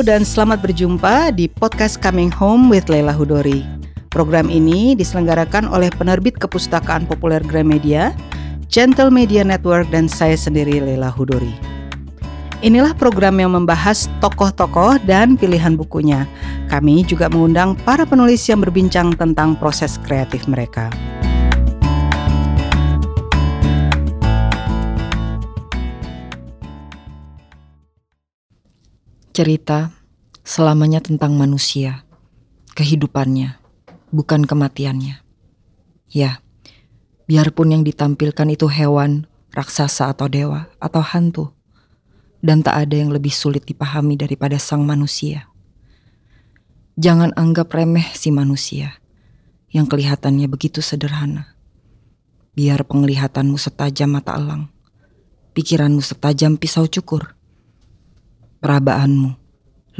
Dan selamat berjumpa di podcast Coming Home with Leila Hudori. Program ini diselenggarakan oleh penerbit kepustakaan populer Gramedia, Gentle Media Network dan saya sendiri Leila Hudori. Inilah program yang membahas tokoh-tokoh dan pilihan bukunya. Kami juga mengundang para penulis yang berbincang tentang proses kreatif mereka. Cerita selamanya tentang manusia, kehidupannya, bukan kematiannya. Ya, biarpun yang ditampilkan itu hewan, raksasa atau dewa, atau hantu. Dan tak ada yang lebih sulit dipahami daripada sang manusia. Jangan anggap remeh si manusia, yang kelihatannya begitu sederhana. Biar penglihatanmu setajam mata elang, pikiranmu setajam pisau cukur Perabaanmu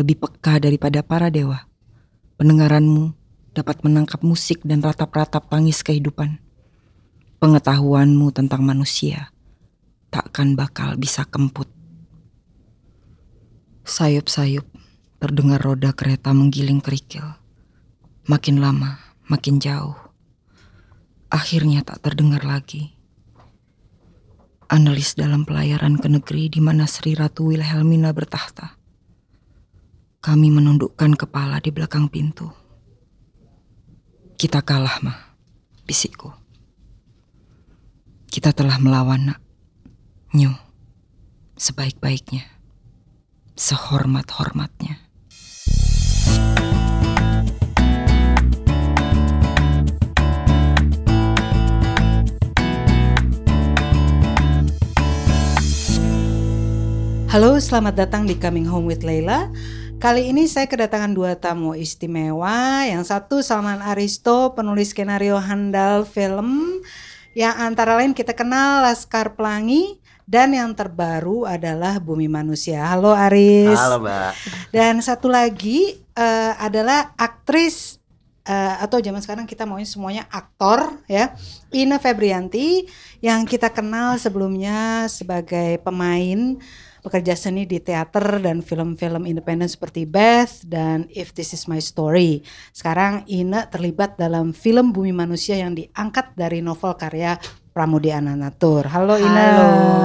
lebih peka daripada para dewa. Pendengaranmu dapat menangkap musik dan ratap-ratap tangis kehidupan. Pengetahuanmu tentang manusia takkan bakal bisa kemput. Sayup-sayup terdengar roda kereta menggiling kerikil. Makin lama, makin jauh. Akhirnya tak terdengar lagi analis dalam pelayaran ke negeri di mana Sri Ratu Wilhelmina bertahta. Kami menundukkan kepala di belakang pintu. Kita kalah, mah, bisikku. Kita telah melawan, nak. Nyu, sebaik-baiknya, sehormat-hormatnya. Halo, selamat datang di Coming Home with Leila. Kali ini saya kedatangan dua tamu istimewa. Yang satu Salman Aristo, penulis skenario handal film yang antara lain kita kenal Laskar Pelangi dan yang terbaru adalah Bumi Manusia. Halo Aris. Halo Mbak. Dan satu lagi uh, adalah aktris uh, atau zaman sekarang kita maunya semuanya aktor ya. Ina Febrianti yang kita kenal sebelumnya sebagai pemain pekerja seni di teater dan film-film independen seperti Beth dan If This Is My Story. Sekarang Ina terlibat dalam film Bumi Manusia yang diangkat dari novel karya Pramudia Ananatur. Halo Ina.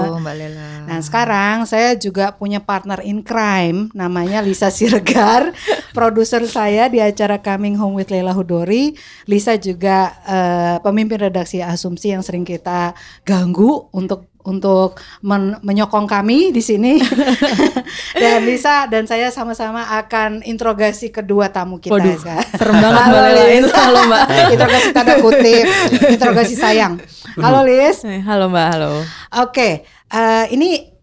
Halo Mbak Lela. Nah sekarang saya juga punya partner in crime namanya Lisa Siregar, produser saya di acara Coming Home with Leila Hudori. Lisa juga uh, pemimpin redaksi Asumsi yang sering kita ganggu untuk untuk men menyokong kami di sini. dan Lisa dan saya sama-sama akan interogasi kedua tamu kita. Waduh, ya. serem banget Halo, Lisa. Halo Mbak. interogasi tanda kutip, interogasi sayang. Halo Lis. Eh, halo Mbak, halo. Oke, okay, uh, ini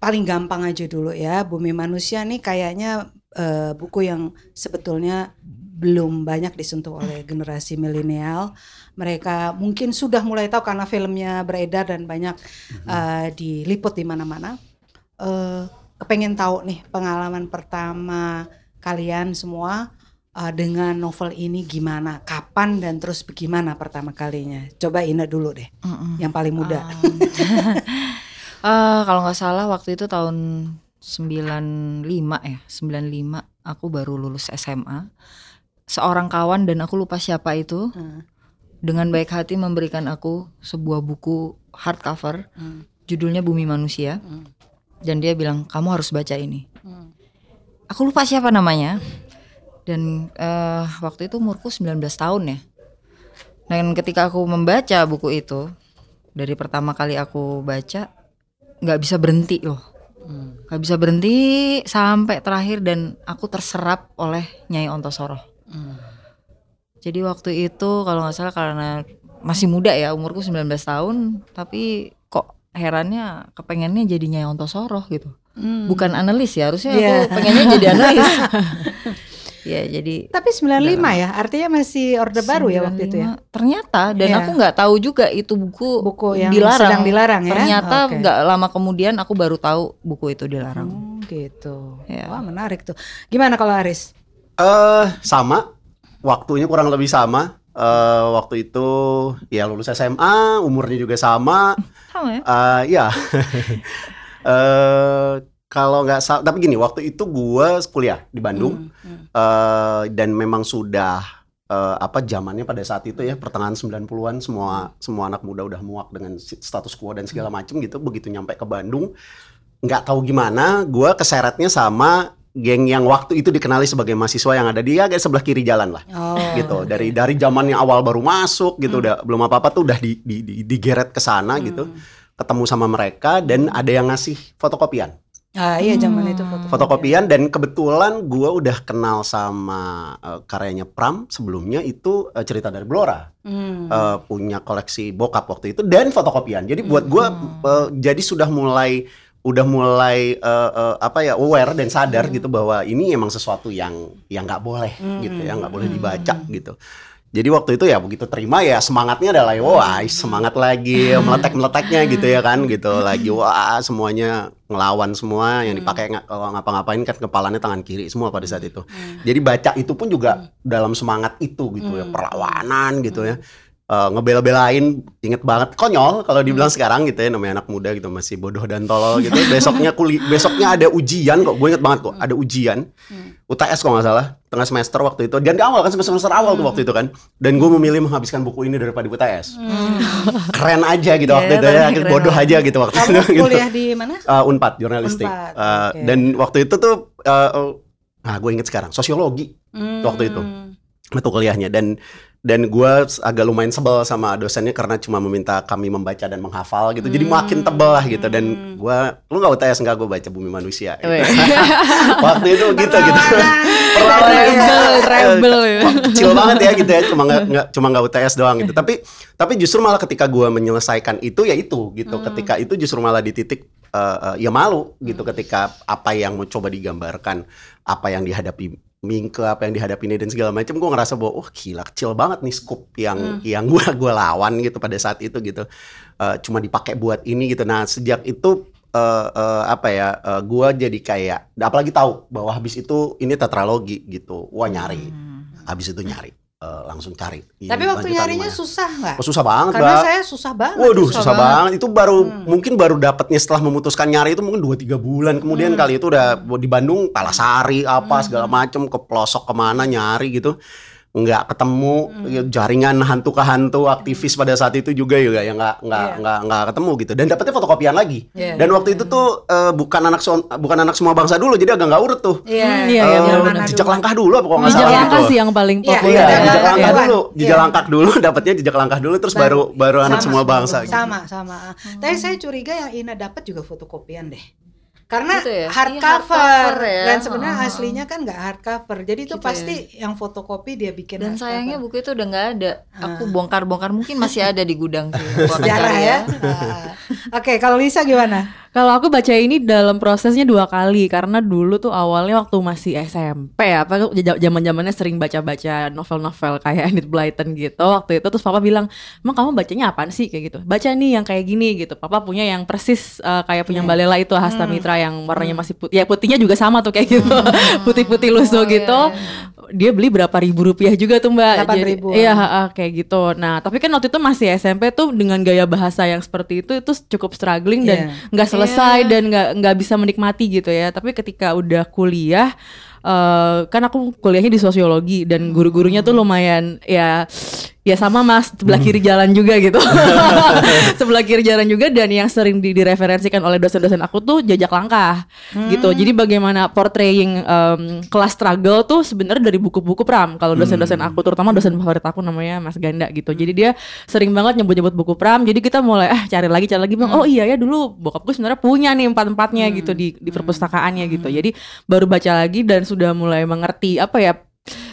paling gampang aja dulu ya. Bumi Manusia nih kayaknya uh, buku yang sebetulnya belum banyak disentuh oleh generasi milenial mereka mungkin sudah mulai tahu karena filmnya beredar dan banyak uh, diliput di mana-mana. Uh, kepengen tahu nih pengalaman pertama kalian semua uh, dengan novel ini gimana, kapan dan terus bagaimana pertama kalinya? Coba Ina dulu deh, mm -mm. yang paling muda. Um, uh, kalau nggak salah waktu itu tahun 95 ya, 95 aku baru lulus SMA. Seorang kawan dan aku lupa siapa itu. Hmm dengan baik hati memberikan aku sebuah buku hardcover hmm. judulnya Bumi Manusia hmm. dan dia bilang kamu harus baca ini hmm. aku lupa siapa namanya dan uh, waktu itu umurku 19 tahun ya dan ketika aku membaca buku itu dari pertama kali aku baca nggak bisa berhenti loh hmm. nggak bisa berhenti sampai terakhir dan aku terserap oleh Nyai Ontosoro hmm jadi waktu itu kalau nggak salah karena masih muda ya umurku 19 tahun tapi kok herannya kepengennya jadi Nyai Ontosoro gitu. Hmm. Bukan analis ya harusnya yeah. aku pengennya jadi analis. ya jadi Tapi 95 ya, artinya masih orde baru ya waktu itu ya. Ternyata dan yeah. aku nggak tahu juga itu buku buku yang dilarang. sedang dilarang ya. Ternyata nggak okay. lama kemudian aku baru tahu buku itu dilarang. Hmm, gitu. Ya. Wah, menarik tuh. Gimana kalau Aris? Eh uh, sama waktunya kurang lebih sama. Uh, waktu itu ya lulus SMA, umurnya juga sama. Sama ya? Uh, ya. uh, kalau nggak salah, tapi gini, waktu itu gua kuliah di Bandung Hmm, hmm. eh, dan memang sudah eh, apa zamannya pada saat itu ya pertengahan 90-an semua semua anak muda udah muak dengan status quo dan segala macem gitu. Begitu nyampe ke Bandung, nggak tahu gimana, gua keseretnya sama geng yang waktu itu dikenali sebagai mahasiswa yang ada di agak sebelah kiri jalan lah Oh. gitu dari dari zaman yang awal baru masuk gitu Hmm. udah belum apa apa tuh udah di, di, di- digeret ke sana gitu ketemu sama mereka dan ada yang ngasih fotokopian Ah iya zaman Hmm. itu foto. fotokopian dan kebetulan gua udah kenal sama eh, karyanya Pram sebelumnya itu eh, cerita dari Blora Hmm. Eh, punya koleksi bokap waktu itu dan fotokopian jadi buat gua Hmm. eh, jadi sudah mulai udah mulai eh, eh, apa ya aware dan sadar Hmm. gitu bahwa ini emang sesuatu yang yang nggak boleh gitu ya nggak boleh dibaca gitu. Jadi waktu itu ya begitu terima ya semangatnya adalah wah semangat lagi meletek meleteknya gitu ya kan gitu. Lagi wah semuanya ngelawan semua yang dipakai nggak kalau ngapa-ngapain kan kepalanya tangan kiri semua pada saat itu. Jadi baca itu pun juga dalam semangat itu gitu ya perlawanan gitu ya Eh, ngebela-belain inget banget. Konyol kalau dibilang sekarang gitu ya namanya anak muda gitu masih bodoh dan tolol gitu. Besoknya kuli besoknya ada ujian kok gue inget banget kok ada ujian. UTS kok nggak salah tengah semester waktu itu. Dan di awal kan semester semester awal tuh waktu itu kan. Dan gue memilih menghabiskan buku ini daripada UTS keren aja gitu waktu Iya, itu ya keren bodoh aja gitu waktu Kamu itu gitu. kuliah di mana? Uh, Unpad jurnalistik. Unpad, Uh, oke. dan waktu itu tuh uh, uh, nah gue inget sekarang sosiologi Waktu itu. Hmm. mata kuliahnya. Dan dan gue agak lumayan sebel sama dosennya karena cuma meminta kami membaca dan menghafal gitu. Jadi makin tebel lah gitu. Dan gue lu nggak UTS nggak? Gue baca bumi manusia gitu. Waktu itu gitu gitu. Rebel, rebel. Ya. Kecil banget ya gitu ya. Cuma nggak cuma nggak UTS doang gitu. Tapi tapi justru malah ketika gue menyelesaikan itu ya itu gitu. Ketika itu justru malah di titik eh, eh, ya malu gitu. Ketika apa yang mau coba digambarkan apa yang dihadapi Mingke apa yang dihadapi ini dan segala macam gue ngerasa bahwa oh gila kecil banget nih scoop yang yang gue gua lawan gitu pada saat itu gitu. Eh, cuma dipakai buat ini gitu. Nah sejak itu eh, eh, apa ya eh, gua jadi kayak apalagi tahu bahwa habis itu ini tetralogi gitu. Wah nyari. Habis itu nyari eh, langsung cari Ini Tapi waktu nyarinya susah nggak? Oh, susah banget Karena Mbak. saya susah banget. Waduh susah susah, banget. banget. Itu baru Hmm. mungkin baru dapatnya setelah memutuskan nyari itu mungkin 2 3 bulan. Kemudian Hmm. kali itu udah di Bandung Palasari apa segala macem ke pelosok ke mana nyari gitu. Nggak ketemu Hmm. ya, jaringan hantu ke hantu aktivis pada saat itu juga juga ya nggak nggak Iya. nggak nggak ketemu gitu dan dapetnya fotokopian lagi Iya. dan waktu itu tuh eh, bukan anak so- bukan anak semua bangsa dulu jadi agak nggak urut tuh Iya, Hmm, iya, Eh, iya, zaman benar-benar. jejak langkah dulu apa kalau nggak Jejak salah langkah gitu sih yang paling Iya, populer. Iya, Jejak jejak langkah langkah duluan. dulu, jejak Iya. langkah dulu, dapatnya jejak langkah dulu, terus Baru. baru anak Sama, semua bangsa. gitu. Sama, sama. Tapi saya curiga yang Ina dapat juga fotokopian deh. Karena Gitu ya? Iya, hardcover hardcover ya. dan sebenarnya Heeh. aslinya kan nggak hardcover. Jadi itu Gitu pasti yang fotokopi dia bikin Dan hardcover. sayangnya buku itu udah nggak ada. Aku bongkar-bongkar mungkin masih ada di gudang sih. Sejarah ya. Ah. Oke, kalau Lisa gimana? Kalau aku baca ini dalam prosesnya dua kali karena dulu tuh awalnya waktu masih SMP ya, apa zaman zamannya sering baca-baca novel-novel kayak Enid Blyton gitu. Waktu itu terus papa bilang, emang kamu bacanya apaan sih kayak gitu? Baca nih yang kayak gini gitu. Papa punya yang persis eh, kayak punya Mbak Lela itu Hasta Mitra yang warnanya masih putih. Ya putihnya juga sama tuh kayak gitu, putih-putih lusuh Oh, iya, gitu. Dia beli berapa ribu rupiah juga tuh Mbak. Delapan ribuan. Iya kayak gitu. Nah tapi kan waktu itu masih SMP tuh dengan gaya bahasa yang seperti itu itu cukup struggling dan Iya. nggak selesai dan nggak nggak bisa menikmati gitu ya tapi ketika udah kuliah eh, kan aku kuliahnya di sosiologi dan guru-gurunya tuh lumayan ya ya sama mas. Sebelah kiri jalan juga gitu. Sebelah kiri jalan juga dan yang sering di- direferensikan oleh dosen-dosen aku tuh jajak langkah gitu. Jadi bagaimana portraying em, kelas struggle tuh sebenarnya dari buku-buku pram. Kalau dosen-dosen aku terutama dosen favorit aku namanya Mas Ganda gitu. Jadi dia sering banget nyebut-nyebut buku pram. Jadi kita mulai ah cari lagi cari lagi. Bilang oh iya ya dulu bokapku sebenarnya punya nih empat-empatnya gitu di di perpustakaannya gitu. Jadi baru baca lagi dan sudah mulai mengerti apa ya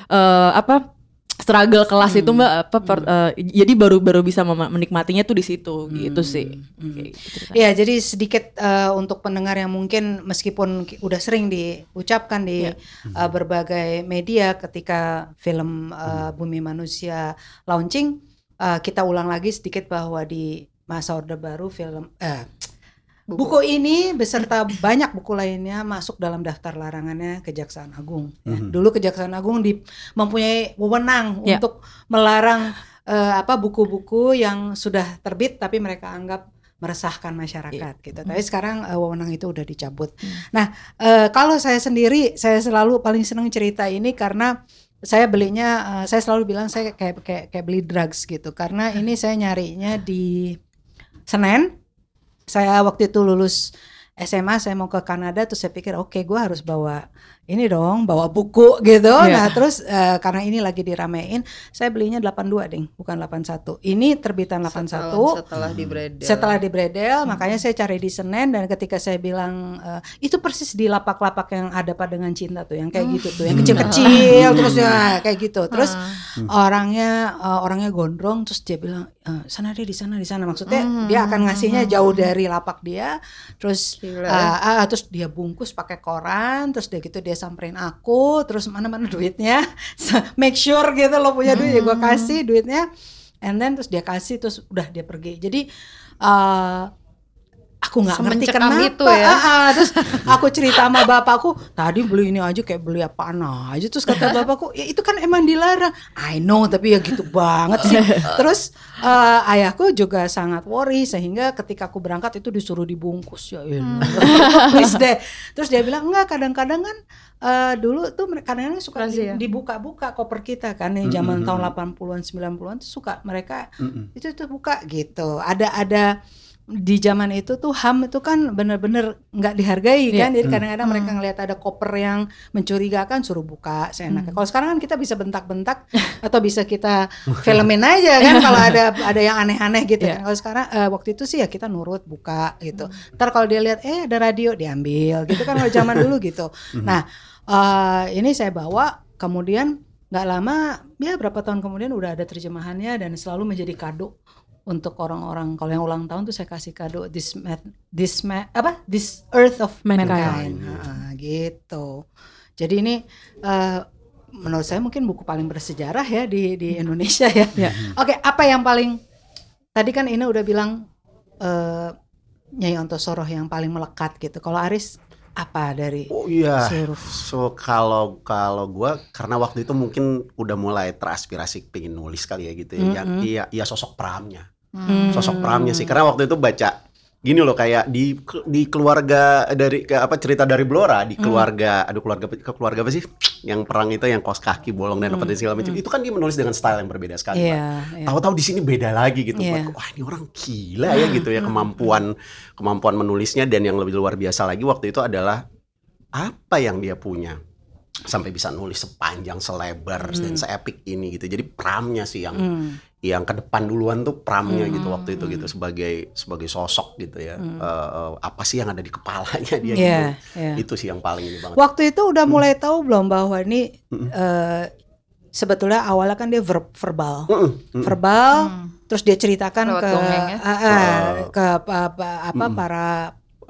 eh, apa struggle kelas itu mbak apa per- eh, jadi baru baru bisa menikmatinya tuh di situ gitu sih. Kayak gitu ceritanya. Ya, jadi sedikit eh, untuk pendengar yang mungkin meskipun ki- udah sering diucapkan di Iya. eh, berbagai media ketika film eh, Bumi Manusia launching, eh, kita ulang lagi sedikit bahwa di masa Orde Baru film eh, buku ini beserta banyak buku lainnya masuk dalam daftar larangannya Kejaksaan Agung. Ya, Mhm. Dulu Kejaksaan Agung di, mempunyai wewenang Ya. untuk melarang eh, apa buku-buku yang sudah terbit tapi mereka anggap meresahkan masyarakat gitu. Tapi sekarang uh, wewenang itu udah dicabut. Nah, uh, kalau saya sendiri saya selalu paling senang cerita ini karena saya belinya uh, saya selalu bilang saya kayak kayak kayak beli drugs gitu karena ini saya nyarinya di Senen. Saya waktu itu lulus SMA saya mau ke Kanada terus saya pikir oke okay, gue harus bawa ini dong bawa buku gitu. Yeah. Nah, terus uh, karena ini lagi diramein, saya belinya 82 ding, bukan 81. Ini terbitan 81. Setelah, setelah di Bredel. Setelah di Bredel, makanya saya cari di Senen dan ketika saya bilang uh, itu persis di lapak-lapak yang ada pada dengan cinta tuh, yang kayak gitu tuh, yang kecil-kecil terus ya kayak gitu. Terus orangnya uh, orangnya gondrong terus dia bilang uh, sana deh di sana di sana. Maksudnya dia akan ngasihnya jauh dari lapak dia. Terus Gila. uh, uh, terus dia bungkus pakai koran, terus dia gitu dia samperin aku, terus mana-mana duitnya, make sure gitu lo punya duit ya gue kasih duitnya, and then terus dia kasih terus udah dia pergi. Jadi uh, aku nggak ngerti kenapa, itu ya. Ah, ah. terus aku cerita sama bapakku, tadi beli ini aja kayak beli apaan aja, terus kata bapakku, ya itu kan emang dilarang. I know, tapi ya gitu banget sih. Terus uh, ayahku juga sangat worry sehingga ketika aku berangkat itu disuruh dibungkus ya please deh terus dia bilang enggak kadang-kadang kan eh, dulu tuh mereka kadang-kadang suka Razia. dibuka-buka koper kita kan yang zaman tahun 80-an 90-an tuh suka mereka itu itu buka gitu ada ada di zaman itu tuh HAM itu kan bener-bener nggak dihargai kan. Jadi kadang-kadang mereka ngelihat ada koper yang mencurigakan suruh buka seenaknya. Kalau sekarang kan kita bisa bentak-bentak atau bisa kita filmin aja kan kalau ada ada yang aneh-aneh gitu Iya. kan. Kalau sekarang eh, waktu itu sih ya kita nurut buka gitu. Ntar kalau dia lihat eh ada radio diambil gitu kan kalau zaman dulu gitu. Nah eh, ini saya bawa kemudian nggak lama ya berapa tahun kemudian udah ada terjemahannya dan selalu menjadi kado untuk orang-orang kalau yang ulang tahun tuh saya kasih kado this ma- this ma- apa this earth of mankind, Mankind. Ah, gitu jadi ini eh, menurut saya mungkin buku paling bersejarah ya di di Indonesia ya Ya. oke apa yang paling tadi kan ini udah bilang eh, Nyai Ontosoroh yang paling melekat gitu kalau Aris apa dari Oh iya. seluruh So kalau kalau gua karena waktu itu mungkin udah mulai teraspirasi pengen nulis kali ya gitu ya. Ya, iya iya sosok Pramnya. Hmm. Sosok Pramnya sih karena waktu itu baca gini loh kayak di di keluarga dari ke apa cerita dari Blora Hmm. di keluarga aduh keluarga ke keluarga apa sih yang perang itu yang kos kaki bolong dan apa dan segala macam itu kan dia menulis dengan style yang berbeda sekali. Hmm. Iya, iya. tahu-tahu di sini beda lagi gitu. Buat, wah ini orang gila ya gitu ya kemampuan kemampuan menulisnya dan yang lebih luar biasa lagi waktu itu adalah apa yang dia punya sampai bisa nulis sepanjang selebar dan seepik ini gitu jadi pramnya sih yang Hmm. Yang ke depan duluan tuh pramnya gitu waktu itu gitu sebagai sebagai sosok gitu ya. Eh, eh, apa sih yang ada di kepalanya dia Hmm. Iya, gitu. iya. itu sih yang paling ini banget. Waktu itu udah mulai tahu belum bahwa ini eh, sebetulnya awalnya kan dia ver- verbal, Mm-mm, mm-mm. verbal, terus dia ceritakan Lewat ke ah, ah, ke apa, apa- apa para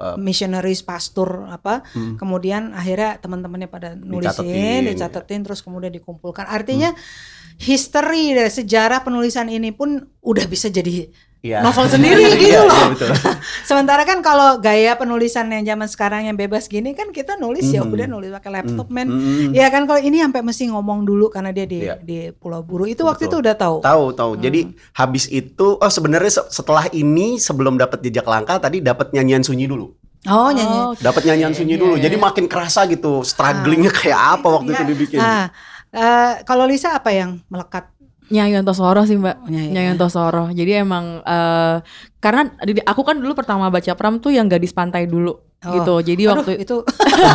Eh, missionaries pastor apa kemudian akhirnya teman-temannya pada nulisin Dicatetin, dicatetin terus kemudian dikumpulkan. Artinya history dari sejarah penulisan ini pun udah bisa jadi Iya. novel sendiri Iya, gitu iya, loh betul. Sementara kan kalau gaya penulisan yang zaman sekarang yang bebas gini kan kita nulis ya Mhm. udah nulis pakai laptop men. Mm-mm. Ya kan kalau ini sampai mesti ngomong dulu karena dia di Iya. di Pulau Buru. Itu waktu Betul. itu udah tahu. Tahu tahu. Jadi habis itu oh sebenarnya se- setelah ini sebelum dapat jejak langkah tadi dapat nyanyian sunyi dulu. Oh nyanyi. Oh, Dapat nyanyian sunyi dulu. Jadi makin kerasa gitu strugglingnya kayak apa waktu itu dibikin. Ah, eh, kalau Lisa apa yang melekat? Nyai Ontosoro sih mbak, Nyai, Nyai ya. Ontosoro. Jadi emang eh, karena aku kan dulu pertama baca Pram tuh yang gadis pantai dulu Oh. gitu. Jadi Aduh, waktu itu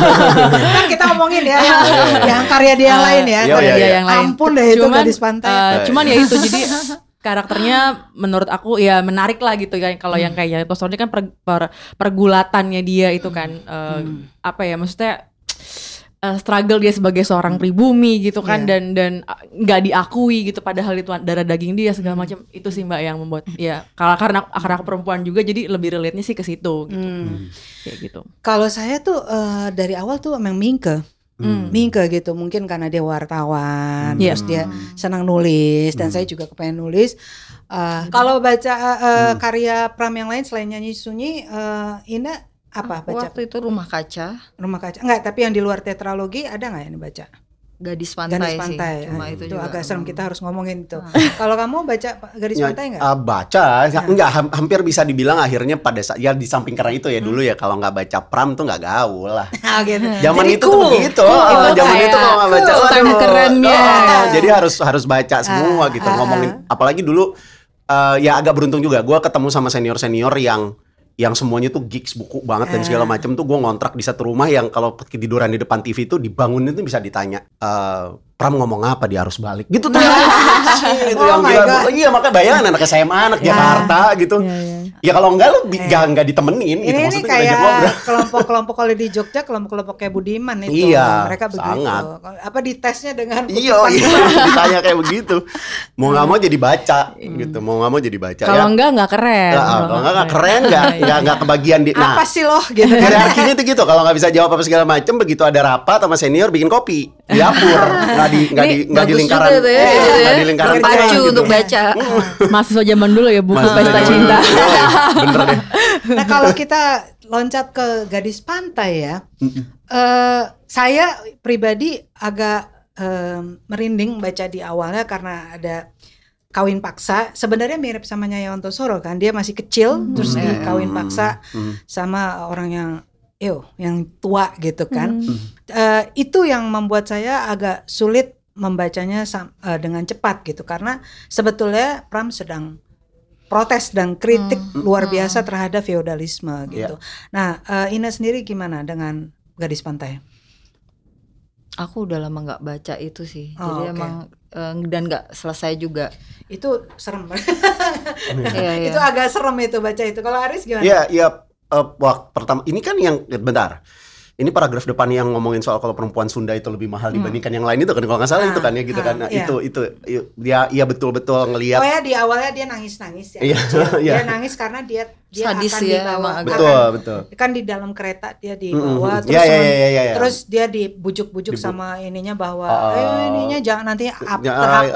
kan kita ngomongin ya yang, yang karya dia yang Eh, lain ya. iya, karya iya, dia iya. yang lain. Ampun deh itu Cuman, gadis pantai. Eh, cuman ya itu jadi karakternya menurut aku ya menarik lah gitu kan. Kalau yang kayak Nyai Ontosoro ini kan per- per- pergulatannya dia itu kan eh, apa ya maksudnya eh, struggle dia sebagai seorang pribumi gitu kan Iya. dan dan eh, nggak diakui gitu padahal itu darah daging dia segala macam itu sih mbak yang membuat ya kalau karena karena aku perempuan juga jadi lebih relate nya sih ke situ gitu. Hmm. kayak gitu Kalau saya tuh eh, dari awal tuh emang mingke. Hmm. Mingke gitu mungkin karena dia wartawan Iya. terus dia senang nulis dan saya juga kepengen nulis Eh, kalau baca eh, eh, karya Pram yang lain selain nyanyi sunyi eh, Ina apa baca Waktu itu rumah kaca. rumah kaca enggak tapi yang di luar tetralogi ada nggak yang dibaca Gadis pantai, Gadis sih. pantai. Cuma Ah, itu, itu, juga agak serem kita harus ngomongin itu. Kalau kamu baca Gadis Ya, pantai nggak? eh, baca, ya, enggak ham- hampir bisa dibilang akhirnya pada saat ya di samping karena itu ya dulu ya kalau nggak baca pram tuh nggak gaul lah. Ah, gitu. Zaman Jadi itu tuh begitu, Cool oh, zaman itu kalau nggak baca, cool. waduh, kerennya. oh, jadi harus harus baca semua Ah, gitu ah, ngomongin. Apalagi dulu eh, ya agak beruntung juga, gue ketemu sama senior senior yang yang semuanya tuh geeks buku banget dan segala macam tuh gue ngontrak di satu rumah yang kalau ketiduran di depan TV itu dibangunin tuh bisa ditanya eh, Pram ngomong apa dia harus balik gitu tuh itu Oh yang my gila. God. iya makanya bayangin anak SMA anak Ya. Jakarta gitu Iya, iya. ya kalau enggak lu bi- nggak nggak ditemenin gitu Ini ini maksudnya ngajak kayak kelompok-kelompok kalau di Jogja kelompok-kelompok kayak Budiman itu. Iya, mereka begitu. sangat. Apa ditesnya dengan Iya, iya, ditanya kayak begitu. Mau nggak mau jadi baca, gitu. Mau nggak mau jadi baca. Kalau ya. enggak enggak keren. Nggak, kalau nggak nggak keren, nggak nggak nggak kebagian di. apa Nah, sih loh gitu kan. hierarkinya itu gitu. Kalau nggak bisa jawab apa segala macem, begitu ada rapat sama senior bikin kopi di dapur, nggak di nggak di nggak di lingkaran, ya, gitu nggak ya. di lingkaran Terpacu kerja gitu. untuk baca. Mahasiswa zaman dulu ya buku Mas- pesta cinta. Bener deh. Nah kalau kita loncat ke gadis pantai ya, eh, saya pribadi agak eh, merinding baca di awalnya karena ada kawin paksa. Sebenarnya mirip sama Nyai Ontosoro kan, dia masih kecil terus dikawin paksa Hmm. sama orang yang Ew, yang tua gitu kan. Eh, itu yang membuat saya agak sulit membacanya sam- eh, dengan cepat gitu karena sebetulnya Pram sedang protes dan kritik luar biasa terhadap feodalisme gitu. Nah, eh, Ina sendiri gimana dengan Gadis Pantai? Aku udah lama nggak baca itu sih. Oh, Jadi oke. emang eh, dan nggak selesai juga. Itu serem. Iya, iya. itu agak serem itu baca itu. Kalau Aris gimana? Iya, iya. Eh, wak- pertama ini kan yang bentar. Ini paragraf depan yang ngomongin soal kalau perempuan Sunda itu lebih mahal dibandingkan yang lain itu kan kalau nggak salah Ah, itu kan ya gitu ah, kan. Nah, iya. itu itu dia iya betul-betul ngelihat Oh ya di awalnya dia nangis-nangis ya. Iya, iya. Dia nangis karena dia dia Sadis akan ya, dibawa emang betul, akan- betul. kan di dalam kereta dia dibawa Iya, terus iya, men- iya, iya, iya. terus dia dibujuk-bujuk Dibu- sama ininya bahwa Ah, eh ininya jangan nanti up, Ya, terhapus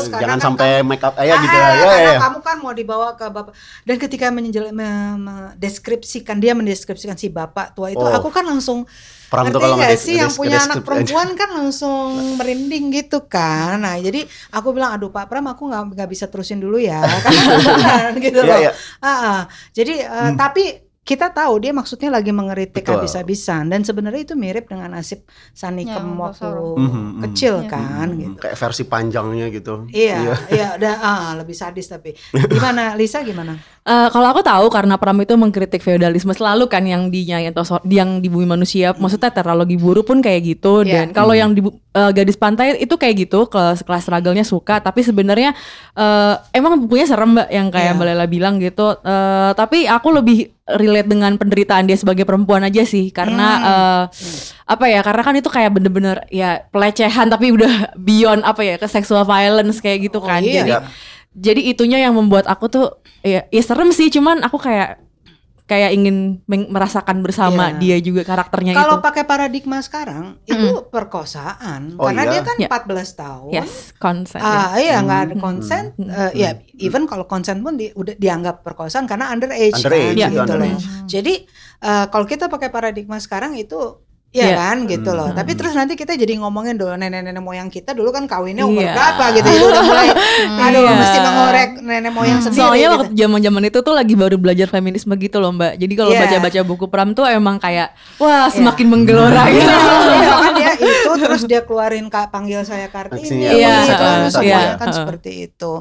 eh, karena jangan kan sampai kamu- make up ya Ah, gitu ya. ah, Ya, karena ya, ya. kamu kan mau dibawa ke bapak dan ketika mendeskripsikan dia mendeskripsikan si bapak tua itu Oh. aku kan langsung Pram tuh kalau nggak sih yang punya anak perempuan kan langsung merinding gitu kan? Nah jadi aku bilang aduh Pak Pram aku nggak nggak bisa terusin dulu ya. Kan gitu Iya, loh. iya. Jadi eh, tapi kita tahu dia maksudnya lagi mengeritik habis-habisan dan sebenarnya itu mirip dengan nasib Sani Ya, Kem waktu. Mhm, mhm. kecil Iya. kan Hmm, gitu Kayak versi panjangnya gitu. Iya, iya, udah ah, lebih sadis tapi. Gimana Lisa gimana? Eh, kalau aku tahu karena Pram itu mengkritik feodalisme selalu kan yang di Entoso- yang di bumi manusia maksudnya terlalu buru pun kayak gitu Iya. dan kalau yang di Bu- eh, gadis pantai itu kayak gitu kelas kelas struggle-nya suka tapi sebenarnya eh, emang bukunya serem Mbak yang kayak Iya. Mbak Lela bilang gitu Eh, tapi aku lebih relate dengan penderitaan dia sebagai perempuan aja sih karena Hmm. eh, apa ya karena kan itu kayak bener-bener ya pelecehan tapi udah beyond apa ya ke sexual violence kayak gitu Oh, kan iya. jadi jadi itunya yang membuat aku tuh ya, ya serem sih cuman aku kayak kayak ingin merasakan bersama Iya. dia juga karakternya Kalau itu pakai paradigma sekarang itu perkosaan Oh, karena iya? dia kan Iya. 14 tahun. yes consent Ah iya nggak ada Hmm. konsen, Eh, ya even kalau konsen pun di, udah dianggap perkosaan karena underage, Underage, kan, itu gitu loh. underage. Jadi eh, kalau kita pakai paradigma sekarang itu ya Iya. kan gitu loh. Hmm. Tapi terus nanti kita jadi ngomongin dulu nenek-nenek moyang kita dulu kan kawinnya umur Iya. berapa gitu. Itu udah mulai aduh Iya. mesti mengorek nenek moyang sendiri. Soalnya gitu. waktu zaman-zaman itu tuh lagi baru belajar feminisme gitu loh Mbak. Jadi kalau Iya. baca-baca buku Pram tuh emang kayak wah semakin menggelora gitu. Iya kan dia itu terus dia keluarin kak panggil saya Kartini Iya, gitu, iya, semuanya iya. kan Heeh. seperti itu.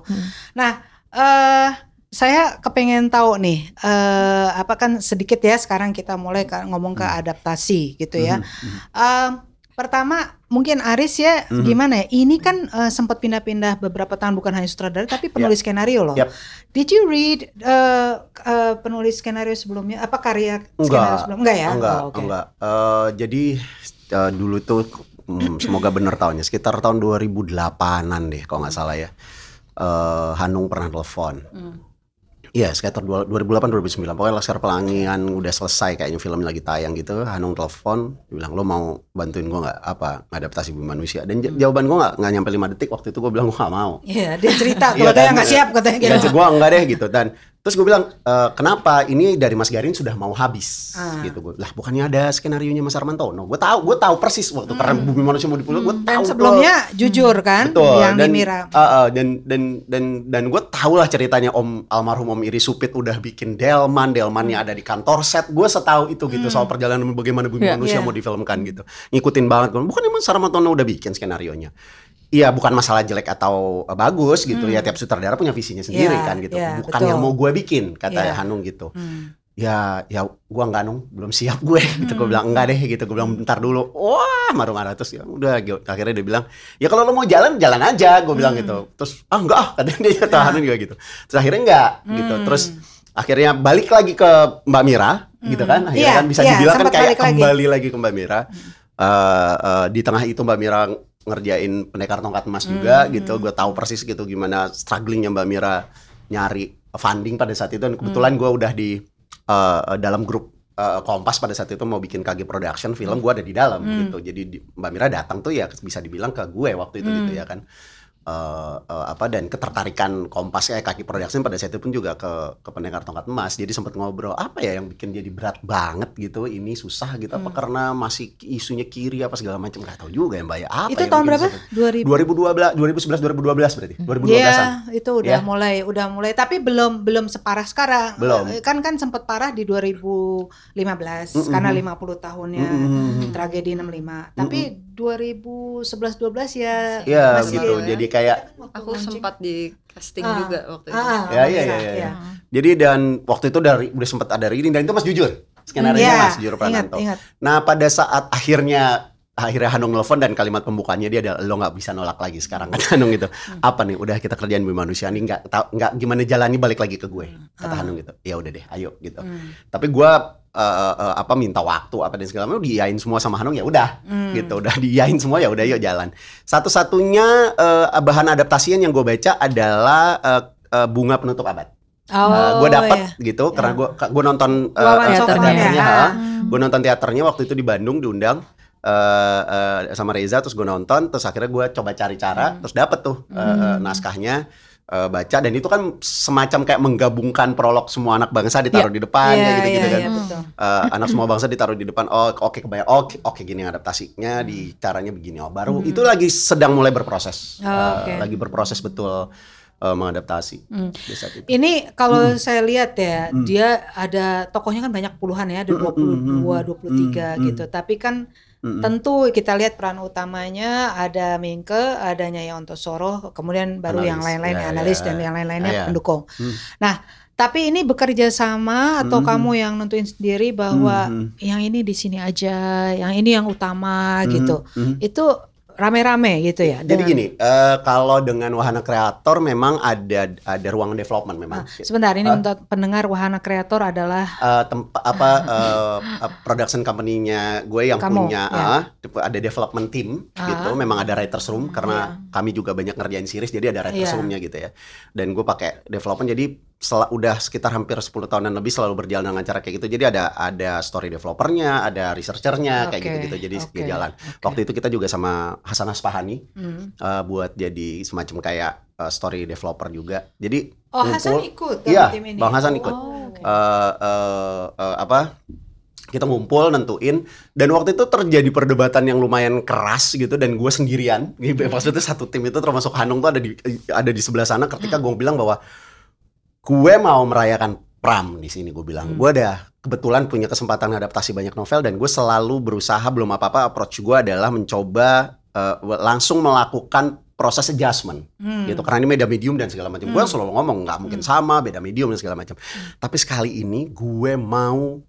Nah, eh saya kepengen tahu nih eh apa kan sedikit ya sekarang kita mulai ngomong ke adaptasi gitu ya. Eh, pertama mungkin Aris ya Mhm. gimana ya? Ini kan eh, sempat pindah-pindah beberapa tahun bukan hanya sutradara tapi penulis skenario loh. Yap. Did you read eh, eh, penulis skenario sebelumnya? Apa karya skenario Enggak. sebelum? Enggak ya? Enggak, Oh, oke. enggak. Eh, jadi eh, dulu tuh hmm, semoga bener tahunnya sekitar tahun 2008-an deh kalau nggak salah ya. Eh, Hanung pernah telepon. Hmm. Iya, sekitar dua- 2008 2009. Pokoknya Laskar Pelangian udah selesai kayaknya filmnya lagi tayang gitu. Hanung telepon, bilang lo mau bantuin gua nggak apa adaptasi bumi manusia. Dan j- jawaban gua nggak nggak nyampe 5 detik waktu itu gua bilang gua nggak mau. Iya, dia cerita Iya kalau dia kan? nggak siap katanya gitu. Iya, gua enggak deh gitu dan Terus gue bilang, e, kenapa ini dari Mas Garin sudah mau habis Ah. gitu gue. Lah bukannya ada skenario nya Mas Armantono. Gue tahu, gue tahu persis waktu karena Bumi Manusia mau dipulih, gue tahu. Hmm. Dan tuh. sebelumnya jujur kan Betul. yang dan, di Mira. uh, uh, dan dan dan dan gue tahu lah ceritanya Om almarhum Om Iri Supit udah bikin Delman, Delmannya ada di kantor set. Gue setahu itu gitu soal perjalanan bagaimana bumi Iya. manusia Iya. mau difilmkan gitu. Ngikutin banget. Gua, Bukan emang Sarmatono udah bikin skenario nya. Iya, bukan masalah jelek atau uh, bagus gitu ya. Tiap sutradara punya visinya sendiri Iya, kan gitu. iya, bukan betul. yang mau gue bikin kata Iya. Hanung gitu. Hmm. Ya, ya gua enggak nung, belum siap gue gitu. Gue bilang enggak deh gitu. Gue bilang bentar dulu. Wah, marah-marah terus ya udah gitu. akhirnya dia bilang, "Ya kalau lo mau jalan, jalan aja." Gue bilang gitu. Terus, "Ah, enggak ah," katanya dia Ya. tahanan juga gitu. Terus akhirnya enggak gitu. Hmm. Terus akhirnya balik lagi ke Mbak Mira gitu kan. Akhirnya Iya, kan bisa iya, dibilang kan kayak balik lagi. Hmm. kembali lagi ke Mbak Mira. Eh, eh, di tengah itu Mbak Mira ngerjain pendekar tongkat emas juga Hmm. gitu. Gue tahu persis gitu gimana strugglingnya Mbak Mira nyari funding pada saat itu dan kebetulan gue udah di eh, dalam grup eh, Kompas pada saat itu mau bikin KG Production film gue ada di dalam gitu. Jadi di- Mbak Mira datang tuh ya bisa dibilang ke gue waktu itu gitu ya kan. Eh, eh, apa dan ketertarikan Kompas kayak kaki production pada saat itu pun juga ke ke pendekar tongkat emas jadi sempat ngobrol apa ya yang bikin jadi berat banget gitu ini susah gitu apa karena masih isunya kiri apa segala macam nggak tahu juga ya mbak ya apa Itu tahun berapa? susah? 2000. 2012 2011 2012 berarti 2012 an Iya, itu udah Ya. mulai udah mulai tapi belum belum separah sekarang. Belum. Eh, Kan kan sempat parah di 2015 Mm-mm. karena 50 tahunnya Mm-mm. tragedi 65. Tapi 2011 12 ya Iya masih gitu ya. jadi kayak Aku sempat di casting Ah. juga waktu itu. Ah, Ya, iya, iya, iya. iya. jadi dan waktu itu dari udah sempat ada reading dan itu Mas jujur skenario Iya, Mas jujur ingat, Prananto ingat. Nah pada saat akhirnya akhirnya Hanung nelfon dan kalimat pembukaannya dia ada lo nggak bisa nolak lagi sekarang kan Hanung gitu apa nih udah kita kerjain bumi manusia nih nggak nggak gimana jalannya balik lagi ke gue kata Hanung gitu ya udah deh ayo gitu Hmm. tapi gue eh, eh, apa minta waktu apa dan segala macam diiyain semua sama Hanung ya udah Hmm. gitu udah diiyain semua ya udah yuk jalan satu-satunya eh, bahan adaptasian yang gue baca adalah eh, eh, bunga penutup abad Oh, gue dapet iya. gitu karena gue gue nonton ya. teaternya, Ah. ha. gue nonton teaternya waktu itu di Bandung diundang eh, eh, sama Reza terus gue nonton terus akhirnya gue coba cari cara terus dapet tuh eh, eh, naskahnya eh, baca dan itu kan semacam kayak menggabungkan prolog semua anak bangsa ditaruh di depan Iya, kayak gitu-gitu iya, kan iya, betul. Eh, anak semua bangsa ditaruh di depan oh oke kebayang oke oke gini adaptasinya di caranya begini oh baru itu lagi sedang mulai berproses Oh, Eh, oke. lagi berproses betul eh, mengadaptasi Hmm. itu. Ini kalau saya lihat ya, dia ada tokohnya kan banyak puluhan ya, ada 22, 23 gitu. Tapi kan tentu kita lihat peran utamanya ada Mingke, ada Nyai Ontosoro, kemudian baru yang Analis. lain-lain Ya, analis ya. dan yang lain-lainnya Ah, ya. pendukung. Hmm. Nah, tapi ini bekerja sama atau Hmm. kamu yang nentuin sendiri bahwa Hmm. yang ini di sini aja, yang ini yang utama Hmm. gitu. Hmm. Itu rame-rame gitu ya. Jadi dengan- gini, eh, kalau dengan wahana kreator memang ada ada ruang development memang. Ah, sebentar ini untuk pendengar wahana kreator adalah Eh, tempat apa eh, production company-nya gue yang Kamu, punya ya. ah, ada development team Ah. gitu. Memang ada writers room karena kami juga banyak ngerjain series jadi ada writers Iya. room-nya gitu ya. Dan gue pakai development jadi setelah udah sekitar hampir 10 tahunan lebih selalu berjalan dengan cara kayak gitu. Jadi ada ada story developernya, ada researchernya kayak Oke, gitu-gitu. Jadi oke, jalan. oke. Waktu itu kita juga sama Hasan Aspahani Hmm. eh, buat jadi semacam kayak eh, story developer juga. Jadi Oh, Hasan ikut dalam Iya, tim ini. Bang Hasan ikut. Oh, oke. eh, eh, eh, apa kita ngumpul nentuin dan waktu itu terjadi perdebatan yang lumayan keras gitu dan gue sendirian gitu. maksudnya satu tim itu termasuk Hanung tuh ada di ada di sebelah sana ketika gue bilang bahwa gue mau merayakan pram di sini gue bilang. Gue ada kebetulan punya kesempatan adaptasi banyak novel dan gue selalu berusaha belum apa apa approach gue adalah mencoba eh, langsung melakukan proses adjustment. Hmm. gitu karena ini beda medium dan segala macam. Gue selalu ngomong nggak mungkin sama beda medium dan segala macam. Tapi sekali ini gue mau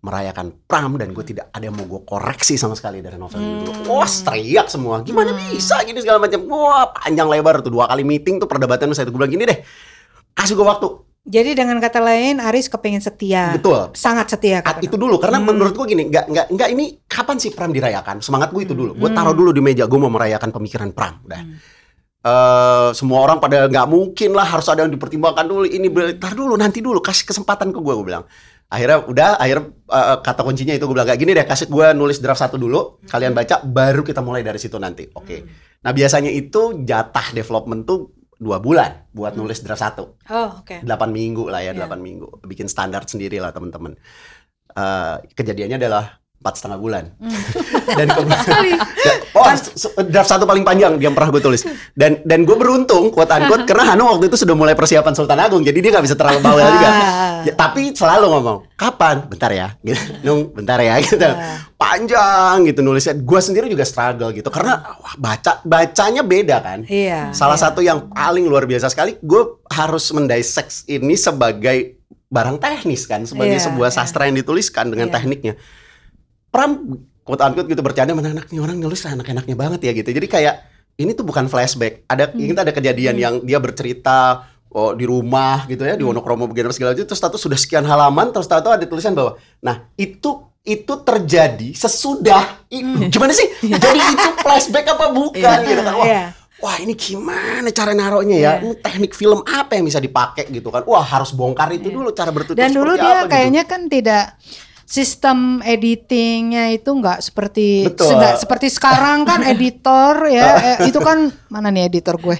merayakan pram dan gue tidak ada yang mau gue koreksi sama sekali dari novel ini. Dulu. Wah teriak semua, gimana bisa? Gini segala macam. Wah panjang lebar tuh. Dua kali meeting tuh perdebatan saya tuh gue bilang gini deh, kasih gue waktu. Jadi dengan kata lain Aris kepengen setia. Betul. Sangat setia kata itu dulu karena menurut gue gini nggak nggak nggak ini kapan sih pram dirayakan? Semangat gue itu dulu. Gue Hmm. taruh dulu di meja gue mau merayakan pemikiran pram udah. Eh, semua orang pada nggak mungkin lah harus ada yang dipertimbangkan dulu ini tar dulu nanti dulu kasih kesempatan ke gue gue bilang. Akhirnya udah akhir eh, kata kuncinya itu gue bilang kayak gini deh kasih gue nulis draft satu dulu kalian baca baru kita mulai dari situ nanti. Oke. Nah biasanya itu jatah development tuh dua bulan buat nulis draft satu. Oh, oke. 8 minggu lah ya, Iya. 8 minggu. Bikin standar sendiri lah teman-teman. Eh, kejadiannya adalah empat setengah bulan. dan kemudian oh s- draft satu paling panjang yang pernah gue tulis. Dan dan gue beruntung quote unquote karena Hanu waktu itu sudah mulai persiapan Sultan Agung, jadi dia nggak bisa terlalu bawel juga. Ah. Ya, tapi selalu ngomong kapan? Bentar ya, gitu. Nung, bentar ya, gitu. Panjang gitu nulisnya. Gue sendiri juga struggle gitu karena wah, baca bacanya beda kan. Iya. Salah iya. satu yang paling luar biasa sekali, gue harus mendissect ini sebagai barang teknis kan, sebagai Iya, sebuah iya. sastra yang dituliskan dengan Iya. tekniknya. Pram, quote unquote gitu bercanda, mana anaknya orang nulis anak-enaknya banget ya gitu. Jadi kayak ini tuh bukan flashback. Ada Hmm. kita ada kejadian yang dia bercerita oh, di rumah gitu ya, di Hmm. Wonokromo begini segala macam. Terus tahu sudah sekian halaman, terus tahu ada tulisan bahwa, nah itu itu terjadi sesudah Hmm. gimana sih? Jadi itu flashback apa bukan gitu kan? Wah, Iya. Wah ini gimana cara naruhnya ya? Ini teknik film apa yang bisa dipakai gitu kan? Wah harus bongkar itu dulu cara bertutur Dan dulu dia apa gitu. kayaknya kan tidak sistem editingnya itu nggak seperti nggak seperti sekarang kan editor ya eh, itu kan mana nih editor gue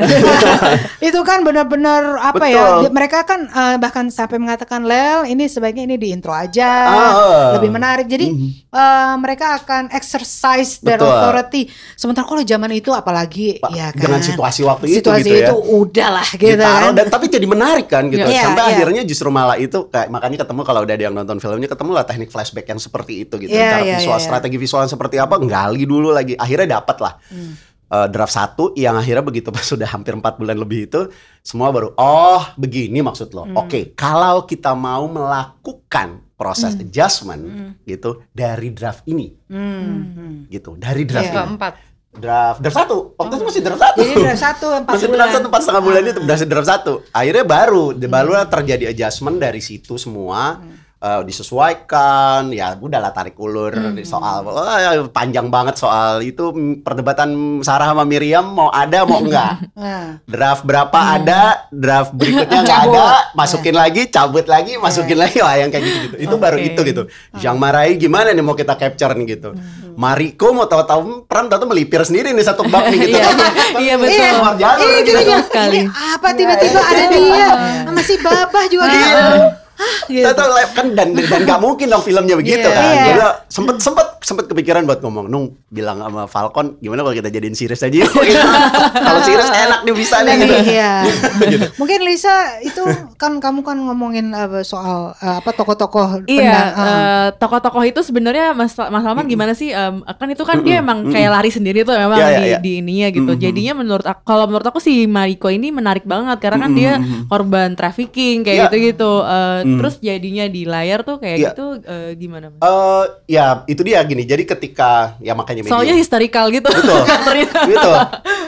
itu kan benar-benar apa ya Betul. di- mereka kan eh, bahkan sampai mengatakan Lel ini sebaiknya ini di intro aja Ah. lebih menarik jadi eh, mereka akan exercise their Betul. authority sementara kalau zaman itu apalagi Pak, ya kan dengan situasi waktu itu situasi gitu ya. itu udahlah gitu Ditaruh kan dan tapi jadi menarik kan gitu. Iya, Sampai iya. akhirnya justru malah itu kayak makanya ketemu kalau udah ada yang nonton filmnya ketemu lah teknik flashback yang seperti itu gitu. Iya, Cara iya, visual iya, iya. strategi visual yang seperti apa gali dulu lagi. Akhirnya dapat lah. Hmm. Eh, draft satu yang akhirnya begitu pas sudah hampir empat bulan lebih itu semua baru oh begini maksud lo. Hmm. Oke, kalau kita mau melakukan proses Hmm. adjustment gitu dari draft ini Hmm. gitu. Dari draft Iya. ini. Keempat. Draft draft satu. Waktu itu masih draft satu. jadi draft satu empat masih bulan draft satu empat setengah bulan itu masih draft satu akhirnya baru baru terjadi adjustment dari situ semua eh, disesuaikan ya udahlah tarik ulur di soal wah, panjang banget soal itu mm, perdebatan Sarah sama Miriam mau ada mau enggak Nah. draft berapa ada draft berikutnya nggak Cabut. ada masukin lagi cabut lagi masukin lagi wah yang kayak gitu, -gitu. itu baru Oke. itu gitu Jean Marai gimana nih mau kita capture nih gitu Mariko mau tahu-tahu peran tahu melipir sendiri nih satu bab nih gitu Iya, iya, betul. Iya, Ini gitu. gini, Betul gini, sekali. ini apa tiba-tiba ada dia sama si Babah juga gitu. Iya. Gitu. Tahu tahu kan dan dan nggak mungkin dong filmnya begitu Iya. kan. Iya. Jadi sempet sempet sempet kepikiran buat ngomong, Nung bilang sama Falcon gimana kalau kita jadiin series aja yuk gitu. kalau series enak nih bisa nih gitu. Iya. Mungkin Lisa itu kan kamu kan ngomongin apa, soal eh, apa tokoh-tokoh Iya, pendang- eh, eh, tokoh-tokoh itu sebenarnya Mas Mas Salman gimana sih? Em, kan itu kan dia emang kayak lari sendiri tuh memang Iya, iya, di, iya. di ininya gitu. Mm-mm. Jadinya menurut aku, kalau menurut aku si Mariko ini menarik banget karena kan dia korban trafficking kayak Iya. gitu-gitu. Eh, Mm. Terus jadinya di layar tuh kayak Iya. gitu eh, gimana? Mas? Eh ya itu dia gini. Jadi ketika ya makanya medium. Soalnya historical gitu Betul. gitu.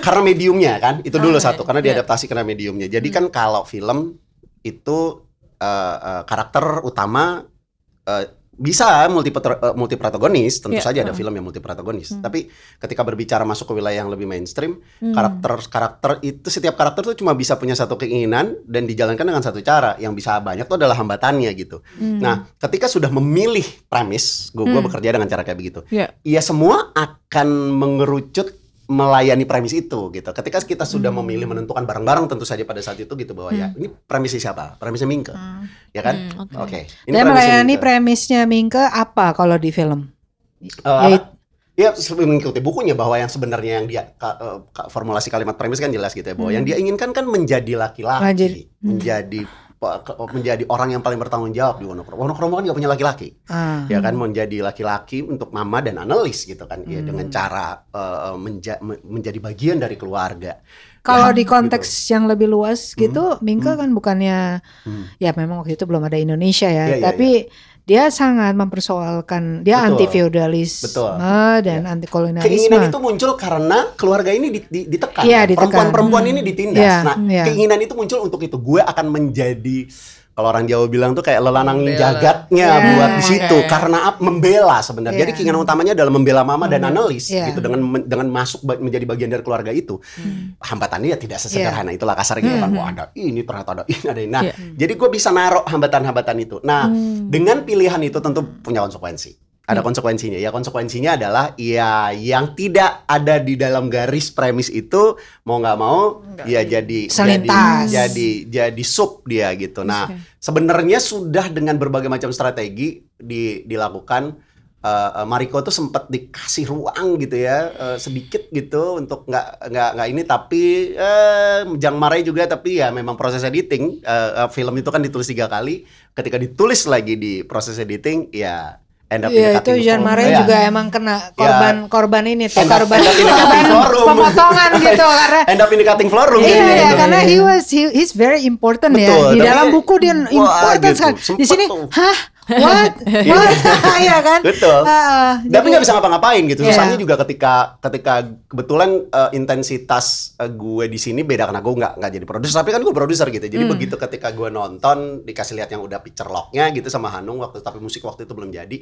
Karena mediumnya kan, itu dulu Oke, satu karena diadaptasi karena mediumnya. Jadi kan kalau film itu eh, eh, karakter utama eh, bisa multi multi protagonis, tentu Iya, saja ada heeh. film yang multi protagonis. Hmm. Tapi ketika berbicara masuk ke wilayah yang lebih mainstream, Hmm. karakter karakter itu setiap karakter tuh cuma bisa punya satu keinginan dan dijalankan dengan satu cara. Yang bisa banyak tuh adalah hambatannya gitu. Hmm. Nah, ketika sudah memilih premis, gue Hmm. bekerja dengan cara kayak begitu. Iya. Ya semua akan mengerucut melayani premis itu gitu. Ketika kita sudah Hmm. memilih menentukan bareng-bareng tentu saja pada saat itu gitu bahwa ya ini premisnya siapa? Premisnya Mingke, ya kan? Hmm, oke. Oke. Ini Dan premisnya melayani Mingke. premisnya Mingke apa kalau di film? Yait- Ya mengikuti bukunya bahwa yang sebenarnya yang dia ka- eh, ka- formulasi kalimat premis kan jelas gitu ya bahwa yang dia inginkan kan menjadi laki-laki, Menjadi- hmm. menjadi menjadi orang yang paling bertanggung jawab di Wonokromo. Wonokromo kan gak punya laki-laki. Ah. ya kan menjadi laki-laki untuk mama dan analis gitu kan ya Hmm. dengan cara eh, menja- men- menjadi bagian dari keluarga. Kalau Ya, di konteks yang lebih luas gitu, Mingke Hmm. kan bukannya Hmm. ya memang waktu itu belum ada Indonesia ya, Iya, iya, tapi dia sangat mempersoalkan dia Betul. anti feudalisme Betul. dan Iya. anti Keinginan kolonialisme. itu muncul karena keluarga ini di- di- ditekan. Iya, ditekan. Perempuan-perempuan Hmm. ini ditindas. Iya, nah, iya. keinginan itu muncul untuk itu. Gue akan menjadi kalau orang Jawa bilang tuh kayak lelanang Membela. jagatnya Iya, buat di situ karena ap- membela sebenarnya. Iya. Jadi keinginan utamanya adalah membela mama dan analis Iya. gitu dengan dengan masuk menjadi bagian dari keluarga itu. Hambatannya ya tidak sesederhana itulah kasarnya gitu kan. Hmm. Wah, ada ini ternyata ada ini ada ini. Nah, Iya. jadi gue bisa naruh hambatan-hambatan itu. Nah, Hmm. dengan pilihan itu tentu punya konsekuensi. Ada konsekuensinya. Ya konsekuensinya adalah ya yang tidak ada di dalam garis premis itu mau nggak mau ya jadi Selintas. jadi jadi jadi sub dia gitu. Nah, sebenarnya sudah dengan berbagai macam strategi di, dilakukan eh, Mariko tuh sempat dikasih ruang gitu ya eh, sedikit gitu untuk nggak nggak nggak ini tapi eh jangan marahin juga tapi ya memang proses editing eh, film itu kan ditulis tiga kali ketika ditulis lagi di proses editing ya end up in Iya itu Jean. Marais Ya. juga emang kena korban korban ini tuh End up- korban end up in the cutting korban forum. pemotongan gitu karena end up in the cutting floor room Iya, jadinya iya, gitu. karena he was he, he's very important ya Betul, di tapi- dalam buku dia Wah, important gitu. sekali. Di sini, hah, what, what, ya kan? Betul. Ah, Tapi nggak bisa ngapa-ngapain gitu. Iya. Susahnya juga ketika ketika kebetulan eh, intensitas eh, gue di sini beda karena gue nggak nggak jadi produser. Tapi kan gue produser gitu. Jadi Hmm. begitu ketika gue nonton dikasih lihat yang udah picture lognya gitu sama Hanung waktu tapi musik waktu itu belum jadi.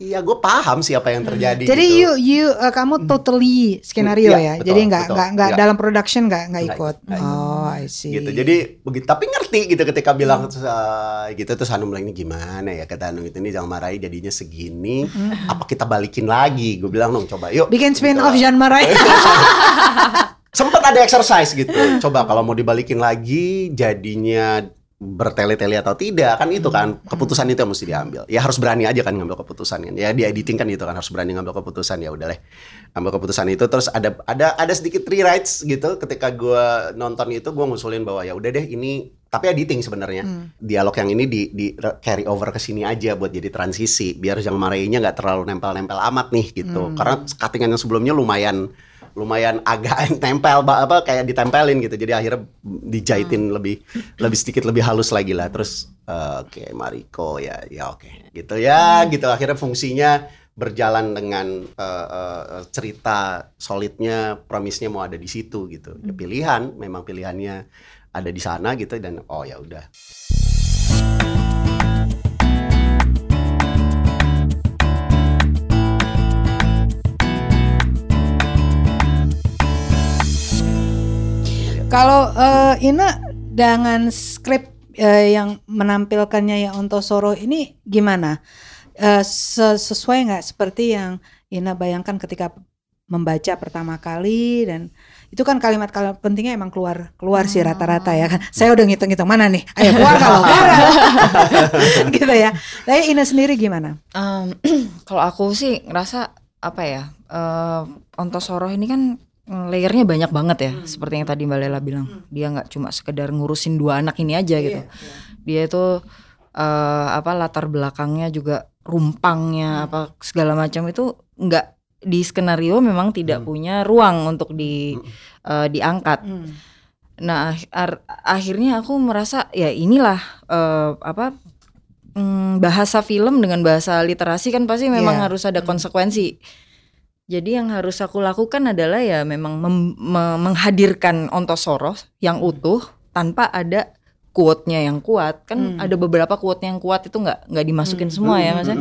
Iya gue paham sih apa yang terjadi. Jadi gitu. you you uh, kamu totally skenario Iya, ya. betul, Jadi nggak nggak nggak Nggak. dalam production nggak nggak ikut. nggak Oh, I see. gitu jadi begitu tapi ngerti gitu ketika bilang Hmm. "Eh, gitu terus Hanung bilang ini gimana ya kata Hanung itu ini jangan marahi jadinya segini Hmm. apa kita balikin lagi gue bilang dong coba yuk Bikin spin Gitu. off Jean Marais. sempet ada exercise gitu coba kalau mau dibalikin lagi jadinya bertele-tele atau tidak kan itu kan. Keputusan itu yang mesti diambil. Ya harus berani aja kan ngambil keputusan kan. Ya di editing kan itu kan harus berani ngambil keputusan. Ya udah deh. Ambil keputusan itu. Terus ada ada ada sedikit rewrites gitu. Ketika gua nonton itu gua ngusulin bahwa ya udah deh ini tapi editing sebenarnya. Dialog yang ini di, di carry over ke sini aja buat jadi transisi. Biar yang marahinya nggak terlalu nempel-nempel amat nih gitu. Karena cuttingan yang sebelumnya lumayan lumayan agak nempel ba- apa kayak ditempelin gitu. Jadi akhirnya dijahitin lebih lebih sedikit lebih halus lagi lah. Terus eh, oke Mariko ya ya oke. Gitu ya gitu. Akhirnya fungsinya berjalan dengan eh, eh, cerita solidnya premisnya mau ada di situ gitu. Ya pilihan memang pilihannya ada di sana gitu dan oh ya udah Kalau eh, Ina dengan skrip eh, yang menampilkannya ya Ontosoro ini gimana? Se- sesuai nggak seperti yang Ina bayangkan ketika membaca pertama kali dan itu kan kalimat-kalimat pentingnya emang keluar keluar sih rata-rata ya kan. Saya udah ngitung-ngitung mana nih? Ayo keluar kalau keluar. gitu ya. Tapi Ina sendiri gimana? Em, kalau aku sih ngerasa apa ya eh Ontosoro ini kan layernya banyak banget ya seperti yang tadi Mbak Lela bilang. Dia nggak cuma sekedar ngurusin dua anak ini aja gitu. dia itu eh apa latar belakangnya juga rumpangnya apa segala macam itu nggak di skenario memang tidak punya ruang untuk di eh, diangkat. Nah, ar- akhirnya aku merasa ya inilah eh, apa mm, bahasa film dengan bahasa literasi kan pasti memang Iya. harus ada konsekuensi. Jadi yang harus aku lakukan adalah ya memang mem- me- menghadirkan Ontosoro yang utuh tanpa ada quote-nya yang kuat. Kan ada beberapa quote yang kuat itu nggak nggak dimasukin semua ya, Mas. ya.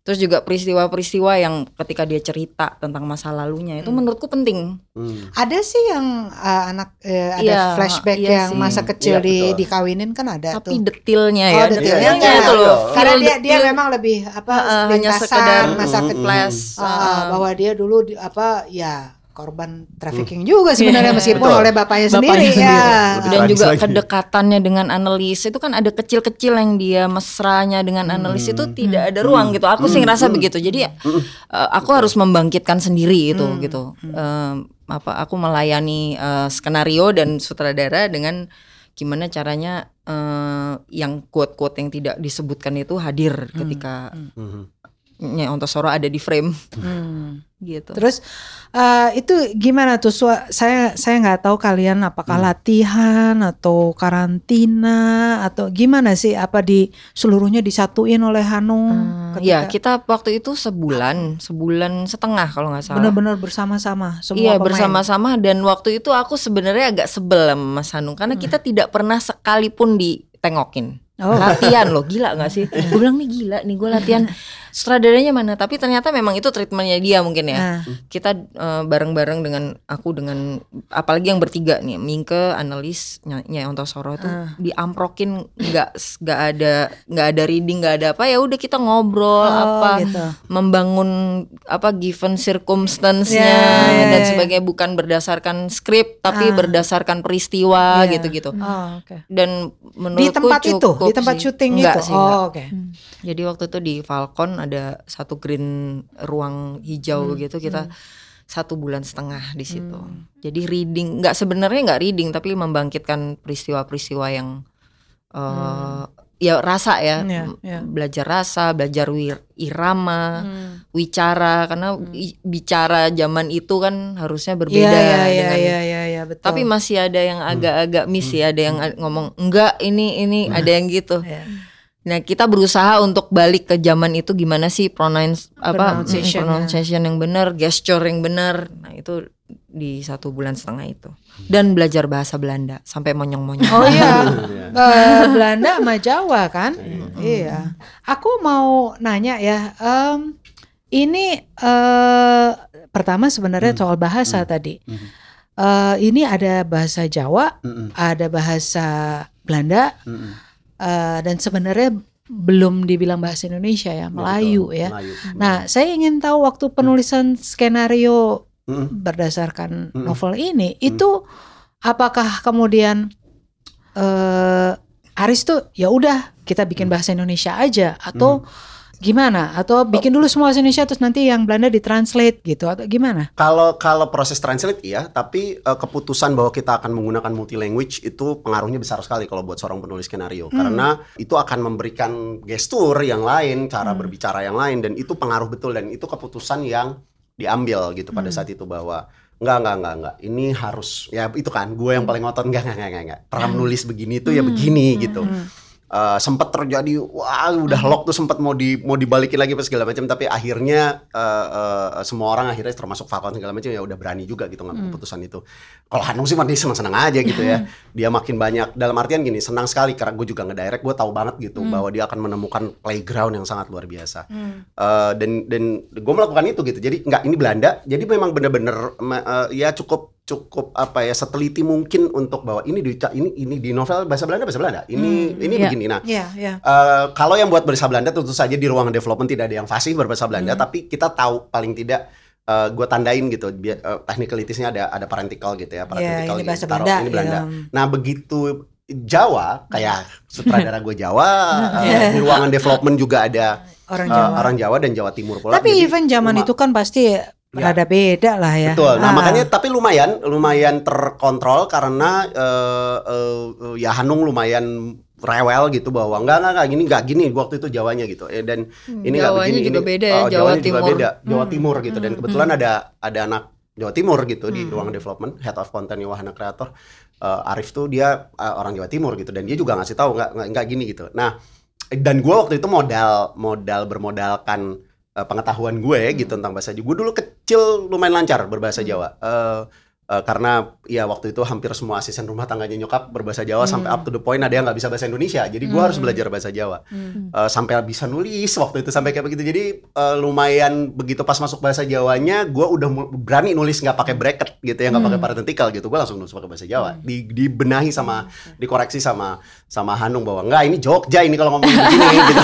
Terus juga peristiwa-peristiwa yang ketika dia cerita tentang masa lalunya itu menurutku penting. Hmm. Ada sih yang uh, anak uh, ada Iya, flashback iya yang sih. masa kecil Iya, di betul. dikawinin kan ada Tapi tuh. detailnya Oh, ya, detailnya. detailnya Iya, itu loh. iya. Karena dia dia memang lebih apa hanya lintasan, sekedar masa Mm, kecil. flash. Ah, heeh. bahwa dia dulu di, apa ya korban trafficking juga sebenarnya Iya. meskipun Betul. oleh bapaknya, Bapaknya sendiri, sendiri. ya. Lebih dan juga lagi. kedekatannya dengan analis itu kan ada kecil-kecil yang dia mesranya dengan analis itu tidak ada ruang gitu. Aku sih ngerasa begitu. Jadi ya, eh, aku harus membangkitkan sendiri itu gitu. Em, apa aku melayani eh, skenario dan sutradara dengan gimana caranya eh, yang quote-quote yang tidak disebutkan itu hadir ketika. Nya Ontosoro ada di frame Hmm. gitu Terus eh, itu gimana tuh? Saya saya nggak tahu kalian apakah latihan atau karantina atau gimana sih? Apa di seluruhnya disatuin oleh Hanung? Hmm, ya kita waktu itu sebulan sebulan setengah kalau nggak salah benar-benar bersama-sama semua Iya bersama-sama dan waktu itu aku sebenarnya agak sebel sama Mas Hanung karena kita tidak pernah sekalipun ditengokin. Oh. latihan loh gila nggak sih gue bilang nih gila nih gue latihan sutradaranya mana tapi ternyata memang itu treatmentnya dia mungkin ya Nah. kita eh, bareng-bareng dengan aku dengan apalagi yang bertiga nih Mingke analis Nyai Ontosoro itu diamprokin nggak nggak ada nggak ada reading nggak ada apa ya udah kita ngobrol Oh, apa gitu. membangun apa given circumstance-nya Ya, ya, dan ya. sebagainya bukan berdasarkan skrip tapi Ah. berdasarkan peristiwa Iya. gitu-gitu Oh, oke. dan Di menurutku tempat itu, di tempat sih. syuting Enggak itu. sih, oh, oke. Jadi waktu itu di Falcon ada satu green ruang hijau gitu kita satu bulan setengah di situ. Jadi reading nggak sebenarnya nggak reading tapi membangkitkan peristiwa-peristiwa yang eh ya rasa ya, Iya, M- iya. belajar rasa, belajar wir- irama, Hmm. wicara karena i- bicara zaman itu kan harusnya berbeda Iya, iya, iya, dengan iya, iya, iya, betul. tapi masih ada yang agak-agak miss ya, ada yang a- ngomong enggak ini ini ada yang gitu. Iya. Nah, kita berusaha untuk balik ke zaman itu gimana sih pronounce apa pronunciation yang benar, gesture yang benar. Nah, itu di satu bulan setengah itu. Dan belajar bahasa Belanda sampai monyong-monyong. Oh iya, Belanda sama Jawa kan? Iya. Aku mau nanya ya, em, ini eh, pertama sebenarnya soal bahasa tadi. Eh, ini ada bahasa Jawa, ada bahasa Belanda, Eh, dan sebenarnya belum dibilang bahasa Indonesia ya, Melayu ya. Melayu. Nah, saya ingin tahu waktu penulisan skenario Mm-mm. berdasarkan Mm-mm. novel ini, itu apakah kemudian eh Aris tuh ya udah kita bikin bahasa Indonesia aja atau gimana? Atau bikin dulu semua bahasa Indonesia terus nanti yang Belanda ditranslate gitu atau gimana? Kalau kalau proses translate iya, tapi eh, keputusan bahwa kita akan menggunakan multi language itu pengaruhnya besar sekali kalau buat seorang penulis skenario. Karena itu akan memberikan gestur yang lain, cara berbicara yang lain dan itu pengaruh betul dan itu keputusan yang diambil gitu pada saat itu bahwa enggak enggak enggak enggak ini harus ya itu kan gue yang paling ngotot. Enggak enggak enggak enggak, enggak. cara menulis begini tuh ya begini gitu Eh, sempat terjadi wah udah lock tuh sempat mau di mau dibalikin lagi apa segala macam. Tapi akhirnya eh, eh, semua orang akhirnya termasuk Falcon segala macam ya udah berani juga gitu ngambil keputusan itu. Kalau Hanung sih masih senang senang aja gitu ya. Dia makin banyak dalam artian gini senang sekali karena gue juga ngedirect gue tahu banget gitu bahwa dia akan menemukan playground yang sangat luar biasa. Eh, dan dan gue melakukan itu gitu. Jadi nggak ini Belanda. Jadi memang bener-bener eh, ya cukup cukup apa ya seteliti mungkin untuk bahwa ini di ini ini di novel bahasa Belanda bahasa Belanda ini ini iya. begini nah Iya, iya. Eh, kalau yang buat bahasa Belanda tentu saja di ruang development tidak ada yang fasih berbahasa Belanda, tapi kita tahu paling tidak gue tandain gitu, biar uh, technicalities-nya ada ada parentikel gitu ya, parentikel ini bahasa Belanda, ini Belanda. ya. Nah begitu Jawa kayak sutradara gue Jawa, eh, di ruangan development juga ada Orang eh, Jawa. orang Jawa dan Jawa Timur pula. Tapi Jadi even zaman luma- itu kan pasti rada beda lah ya. Betul. Nah, Ah. makanya tapi lumayan lumayan terkontrol karena eh, eh, eh, ya Hanung lumayan rewel gitu bahwa enggak enggak enggak gini enggak gini waktu itu Jawanya gitu. Eh, dan ini enggak begini juga ini, beda ya, oh, Jawa Jawanya juga Timur. beda, Jawa Timur gitu dan kebetulan ada ada anak Jawa Timur gitu di Hmm. ruang development head of content Wahana Kreator Eh, Arif tuh dia eh, orang Jawa Timur gitu dan dia juga ngasih tahu enggak enggak, enggak gini gitu. Nah, dan gue waktu itu modal modal bermodalkan eh, pengetahuan gue Hmm. gitu tentang bahasa Jawa. Gue dulu kecil lumayan lancar berbahasa Jawa. Eh, eh, karena ya waktu itu hampir semua asisten rumah tangganya nyokap berbahasa Jawa Hmm. sampai up to the point ada yang nggak bisa bahasa Indonesia. Jadi gue harus belajar bahasa Jawa. Hmm. Eh, sampai bisa nulis waktu itu sampai kayak begitu. Jadi eh, lumayan begitu pas masuk bahasa Jawanya, gue udah berani nulis nggak pakai bracket gitu ya, nggak pakai parentikel gitu. Gue langsung nulis pakai bahasa Jawa. Di, dibenahi sama dikoreksi sama sama Hanung bahwa enggak ini Jogja ini kalau ngomong begini gitu.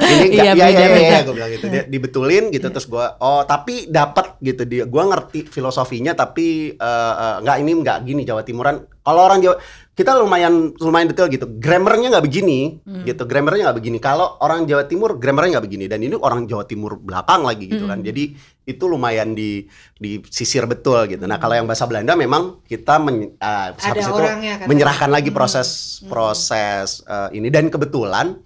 Ini enggak Iya, iya iya beda-beda. iya gue bilang gitu. Dia dibetulin gitu terus gue oh tapi dapat gitu dia. Gue ngerti filosofinya tapi eh, eh, enggak ini enggak gini Jawa Timuran. Kalau orang Jawa kita lumayan lumayan detail gitu. Grammarnya nggak begini gitu. Grammarnya nggak begini. Kalau orang Jawa Timur grammarnya nggak begini dan ini orang Jawa Timur belakang lagi gitu kan. Jadi itu lumayan di disisir betul gitu. Nah, kalau yang bahasa Belanda memang kita men, Ada habis itu kan. menyerahkan lagi proses proses eh, ini dan kebetulan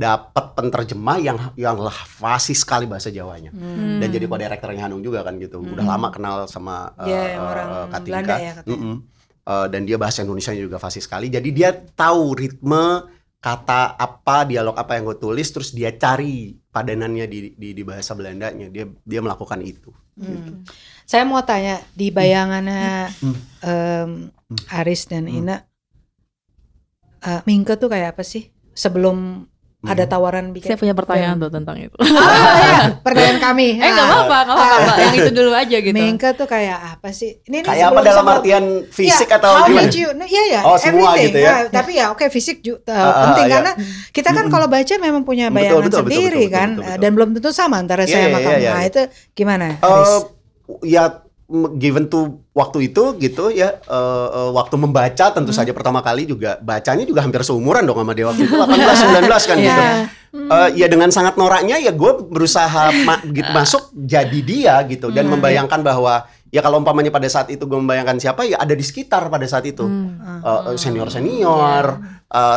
dapat penterjemah yang yang fasih sekali bahasa Jawanya. Dan jadi co-directornya Hanung juga kan gitu. Udah lama kenal sama eh, orang Katinka. Belanda ya katanya. Mm-mm. Eh, dan dia bahasa Indonesia juga fasih sekali. Jadi dia tahu ritme kata apa dialog apa yang gue tulis terus dia cari padanannya di di, di bahasa Belandanya. Dia dia melakukan itu. Hmm. Saya mau tanya di bayangannya Hmm. em, Aris dan Ina, eh, Mingke tuh kayak apa sih? Sebelum ada tawaran bikin Saya punya pertanyaan film. tuh tentang itu. Ah, ya, pertanyaan kami. eh nggak Ah. apa-apa, nggak apa-apa. Mbak. Yang itu dulu aja gitu. Mingke tuh kayak apa sih? Ini, ini Kayak apa dalam sebelum- artian fisik Ya, atau how gimana? did you- nah, Iya ya, Oh, semua everything. gitu ya? Nah, tapi ya oke fisik juga Ah, ah, penting iya. karena kita kan kalau baca memang punya Betul, bayangan betul, betul, sendiri betul, betul, kan betul, betul. dan belum tentu sama antara Iya, saya iya, sama iya, kamu. iya. Nah, itu gimana? Eh, Haris? ya given to waktu itu gitu ya eh, eh, waktu membaca tentu saja pertama kali juga bacanya juga hampir seumuran dong sama dia waktu itu 18 19 kan gitu. Iya. Eh, ya dengan sangat noraknya ya gue berusaha ma- gitu, masuk jadi dia gitu dan membayangkan bahwa ya kalau umpamanya pada saat itu gue membayangkan siapa ya ada di sekitar pada saat itu. Senior senior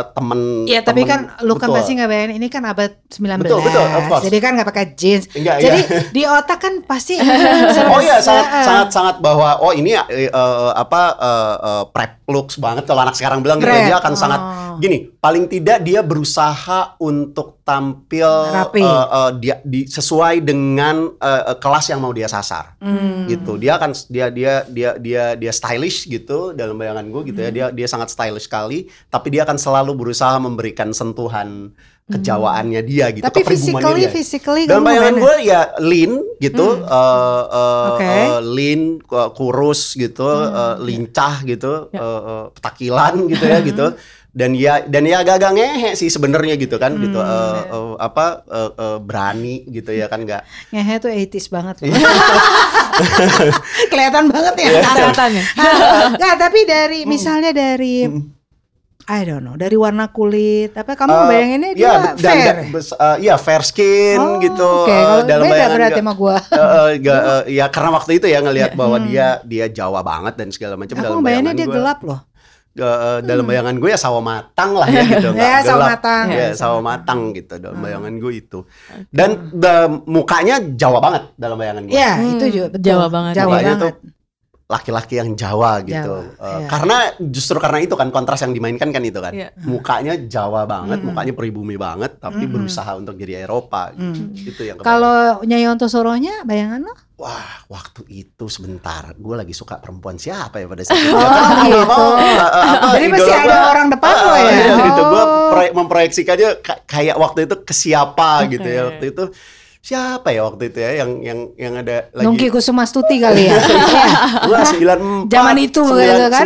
temen Ya tapi temen- kan lu kan betul. pasti nggak bayangin ini kan abad 19 Betul, betul, of course. Jadi kan nggak pakai jeans Enggak, Jadi iya. di otak kan pasti Oh iya sangat sangat sangat bahwa oh ini eh, apa eh, eh, prep looks banget kalau anak sekarang bilang gitu dia akan sangat oh. gini paling tidak dia berusaha untuk tampil Rapi. eh, eh, dia di, sesuai dengan eh, kelas yang mau dia sasar Hmm. gitu dia akan dia dia dia dia dia stylish gitu dalam bayangan gue gitu ya Hmm. dia dia sangat stylish sekali tapi dia akan selalu berusaha memberikan sentuhan kejawaannya dia gitu Hmm. Tapi physically, dia. physically kamu bayangan gue ya lean gitu, eh, eh, Oke. eh, lean, ku- kurus gitu, eh, lincah gitu, eh, eh, petakilan gitu ya gitu. Dan ya dan ya agak-agak ngehe sih sebenarnya gitu kan gitu eh, eh, apa eh, eh, berani gitu ya kan nggak Ngehe tuh 80s banget loh. Kelihatan banget ya. Kelihatannya. Nggak, tapi dari Hmm. misalnya dari I don't know, dari warna kulit apa kamu Eh, bayanginnya dia ya, dan- fair. dan- bes- eh, iya fair skin Oh, gitu Oke, eh, kalau dalam beda bayangan berarti sama gua. eh, eh, nggak, eh, ya karena waktu itu ya ngelihat bahwa dia dia Jawa banget dan segala macam dalam bayanginnya bayangan dia gua. gelap loh. Eh, dalam bayangan gue ya sawo matang lah ya gitu Ya, sawo gelap. matang. ya Ya, sawo matang gitu dalam bayangan gue itu dan da- mukanya Jawa banget dalam bayangan gue Ya, Hmm, itu juga betul. Jawa banget. Jawa banget. tuh laki-laki yang Jawa gitu Jawa, Eh, iya. karena justru karena itu kan kontras yang dimainkan kan itu kan Iya. mukanya Jawa banget Mm-mm. mukanya pribumi banget tapi Mm-mm. berusaha untuk jadi Eropa Mm. itu yang. Kalau Nyai Ontosoronya bayangan lo? Wah, waktu itu sebentar, gue lagi suka perempuan siapa ya pada saat itu? Oh, gitu. eh, apa, Jadi masih ada gua- orang depan lo ya? gitu. Gue Oh. memproyeksikannya ka- kayak waktu itu ke siapa gitu ya. Waktu itu siapa ya waktu itu ya yang yang yang ada lagi Nungki Kusuma Stuti kali ya. Gua 94 Zaman itu sembilan- gitu kan?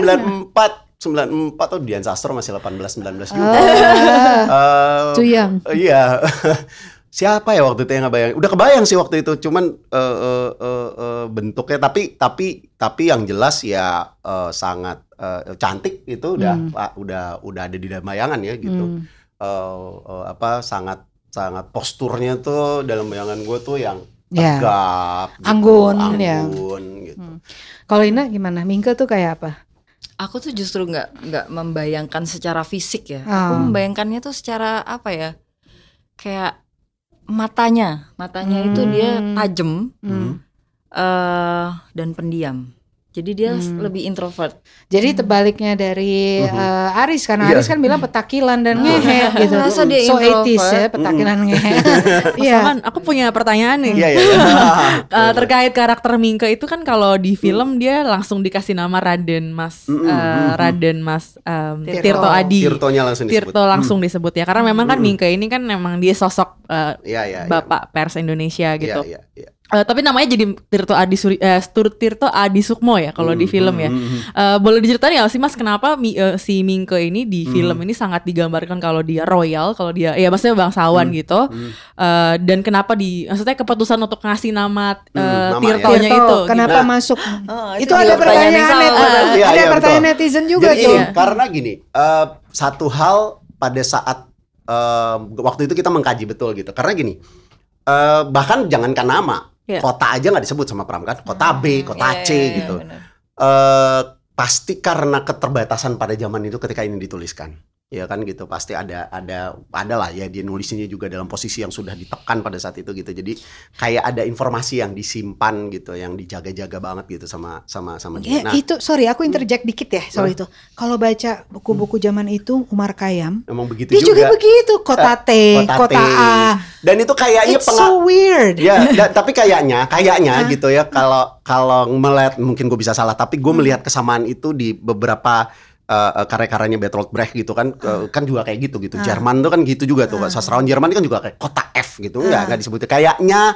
94 94 tuh Dian Sastro masih 18 19 juga. Oh, Eh, too young. Iya. Siapa ya waktu itu yang ngebayang? Udah kebayang sih waktu itu, cuman eh, eh, eh, eh, bentuknya tapi tapi tapi yang jelas ya eh, sangat eh, cantik itu udah Hmm. Pak, udah udah ada di dalam bayangan ya gitu. Hmm. Eh, eh, apa sangat sangat posturnya tuh dalam bayangan gue tuh yang Ya. tegap, gitu, Anggun, ya. anggun, gitu. Hmm. Kalau Ina gimana? Mingke tuh kayak apa? Aku tuh justru nggak nggak membayangkan secara fisik ya. Oh. Aku membayangkannya tuh secara apa ya? Kayak matanya, matanya itu dia Hmm. tajam Hmm. eh dan pendiam. Jadi dia Hmm. lebih introvert. Jadi tebaliknya dari eh, Aris karena Iya. Aris kan bilang petakilan dan Ah. ngehe gitu. Masa dia so 80s ya introvert? petakilan ngehe. Mas Iya. Aman, aku punya pertanyaan nih. Iya iya. iya. Eh, terkait karakter Mingke itu kan kalau di film dia langsung dikasih nama Raden Mas Mm, mm, eh, mm, mm. Raden Mas em, Tirto. Tirto Adi. Tirtonya langsung disebut. Tirto langsung disebut ya karena memang kan Mm. Mingke ini kan memang dia sosok eh, Iya iya. iya. Bapak pers Indonesia gitu. Iya iya. iya. Eh, tapi namanya jadi Tirto Adi Suri, eh, Tur- Tirto Adi Sukmo ya kalau di Hmm, film hmm, ya. hmm, hmm. Eh, boleh diceritain nggak sih Mas kenapa Mi- eh, si Mingke ini di Hmm. film ini sangat digambarkan kalau dia royal, kalau dia ya maksudnya bangsawan Hmm, gitu. hmm. Eh, dan kenapa di maksudnya keputusan untuk ngasih nama eh, nama ya. Tirtonya Tirto, itu kenapa Nah. masuk? Oh, itu juga ada pertanyaan pertanyaan net, sama. Iya, ada iya, pertanyaan betul. netizen juga Jadi tuh. gini, karena gini, eh, satu hal pada saat eh, waktu itu kita mengkaji betul gitu. Karena gini, eh, bahkan jangankan nama, Iya. kota aja nggak disebut sama Pram kan, kota B, kota Iya, C iya, iya, gitu. benar. eh pasti karena keterbatasan pada zaman itu ketika ini dituliskan ya kan gitu pasti ada ada ada lah ya dia nulisnya juga dalam posisi yang sudah ditekan pada saat itu gitu jadi kayak ada informasi yang disimpan gitu yang dijaga-jaga banget gitu sama sama sama dia. Ya, nah itu sorry aku interject dikit ya soal itu. Kalau baca buku-buku zaman itu Umar Kayam, emang begitu dia juga, juga, begitu kota T, kota kota, T. A. dan itu kayaknya It's so weird. ya da- tapi kayaknya kayaknya Hah? gitu ya kalau kalau melihat mungkin gue bisa salah tapi gue melihat kesamaan itu di beberapa uh, karya-karyanya Bertolt Brecht gitu kan uh, kan juga kayak gitu gitu. Jerman tuh kan gitu juga tuh. Sastrawan Jerman kan juga kayak kota F gitu. Enggak, enggak disebut. Kayaknya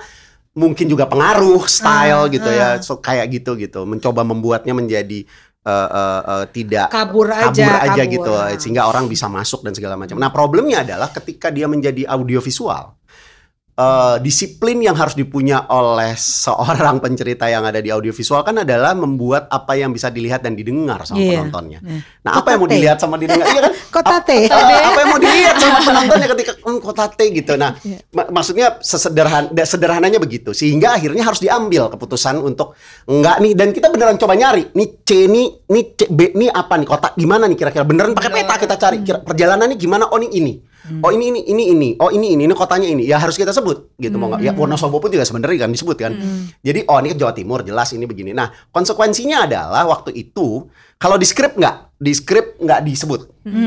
mungkin juga pengaruh style gitu ya. So, kayak gitu gitu. Mencoba membuatnya menjadi uh, uh, uh, tidak Kabur aja, kabur aja kabur. gitu sehingga orang bisa masuk dan segala macam. Nah, problemnya adalah ketika dia menjadi audiovisual eh, disiplin yang harus dipunya oleh seorang pencerita yang ada di audiovisual kan adalah membuat apa yang bisa dilihat dan didengar sama Iya. penontonnya. Iya. Nah, apa yang mau dilihat sama didengar? Iya kan? Kotate. Ap- eh, apa yang mau dilihat sama penontonnya ketika hmm, kotate gitu. Nah, mak- maksudnya sesederhan sederhananya begitu. Sehingga akhirnya harus diambil keputusan untuk enggak nih dan kita beneran coba nyari. Nih C nih, nih C, B nih apa nih kotak gimana nih kira-kira beneran pakai peta kita cari kira perjalanannya gimana oh nih ini. Oh ini ini ini ini oh ini ini ini kotanya ini ya harus kita sebut gitu mau nggak? Ya Wonosobo pun juga sebenarnya kan disebut kan. Jadi oh ini Jawa Timur jelas ini begini. Nah konsekuensinya adalah waktu itu kalau di skrip nggak? Di skrip nggak disebut.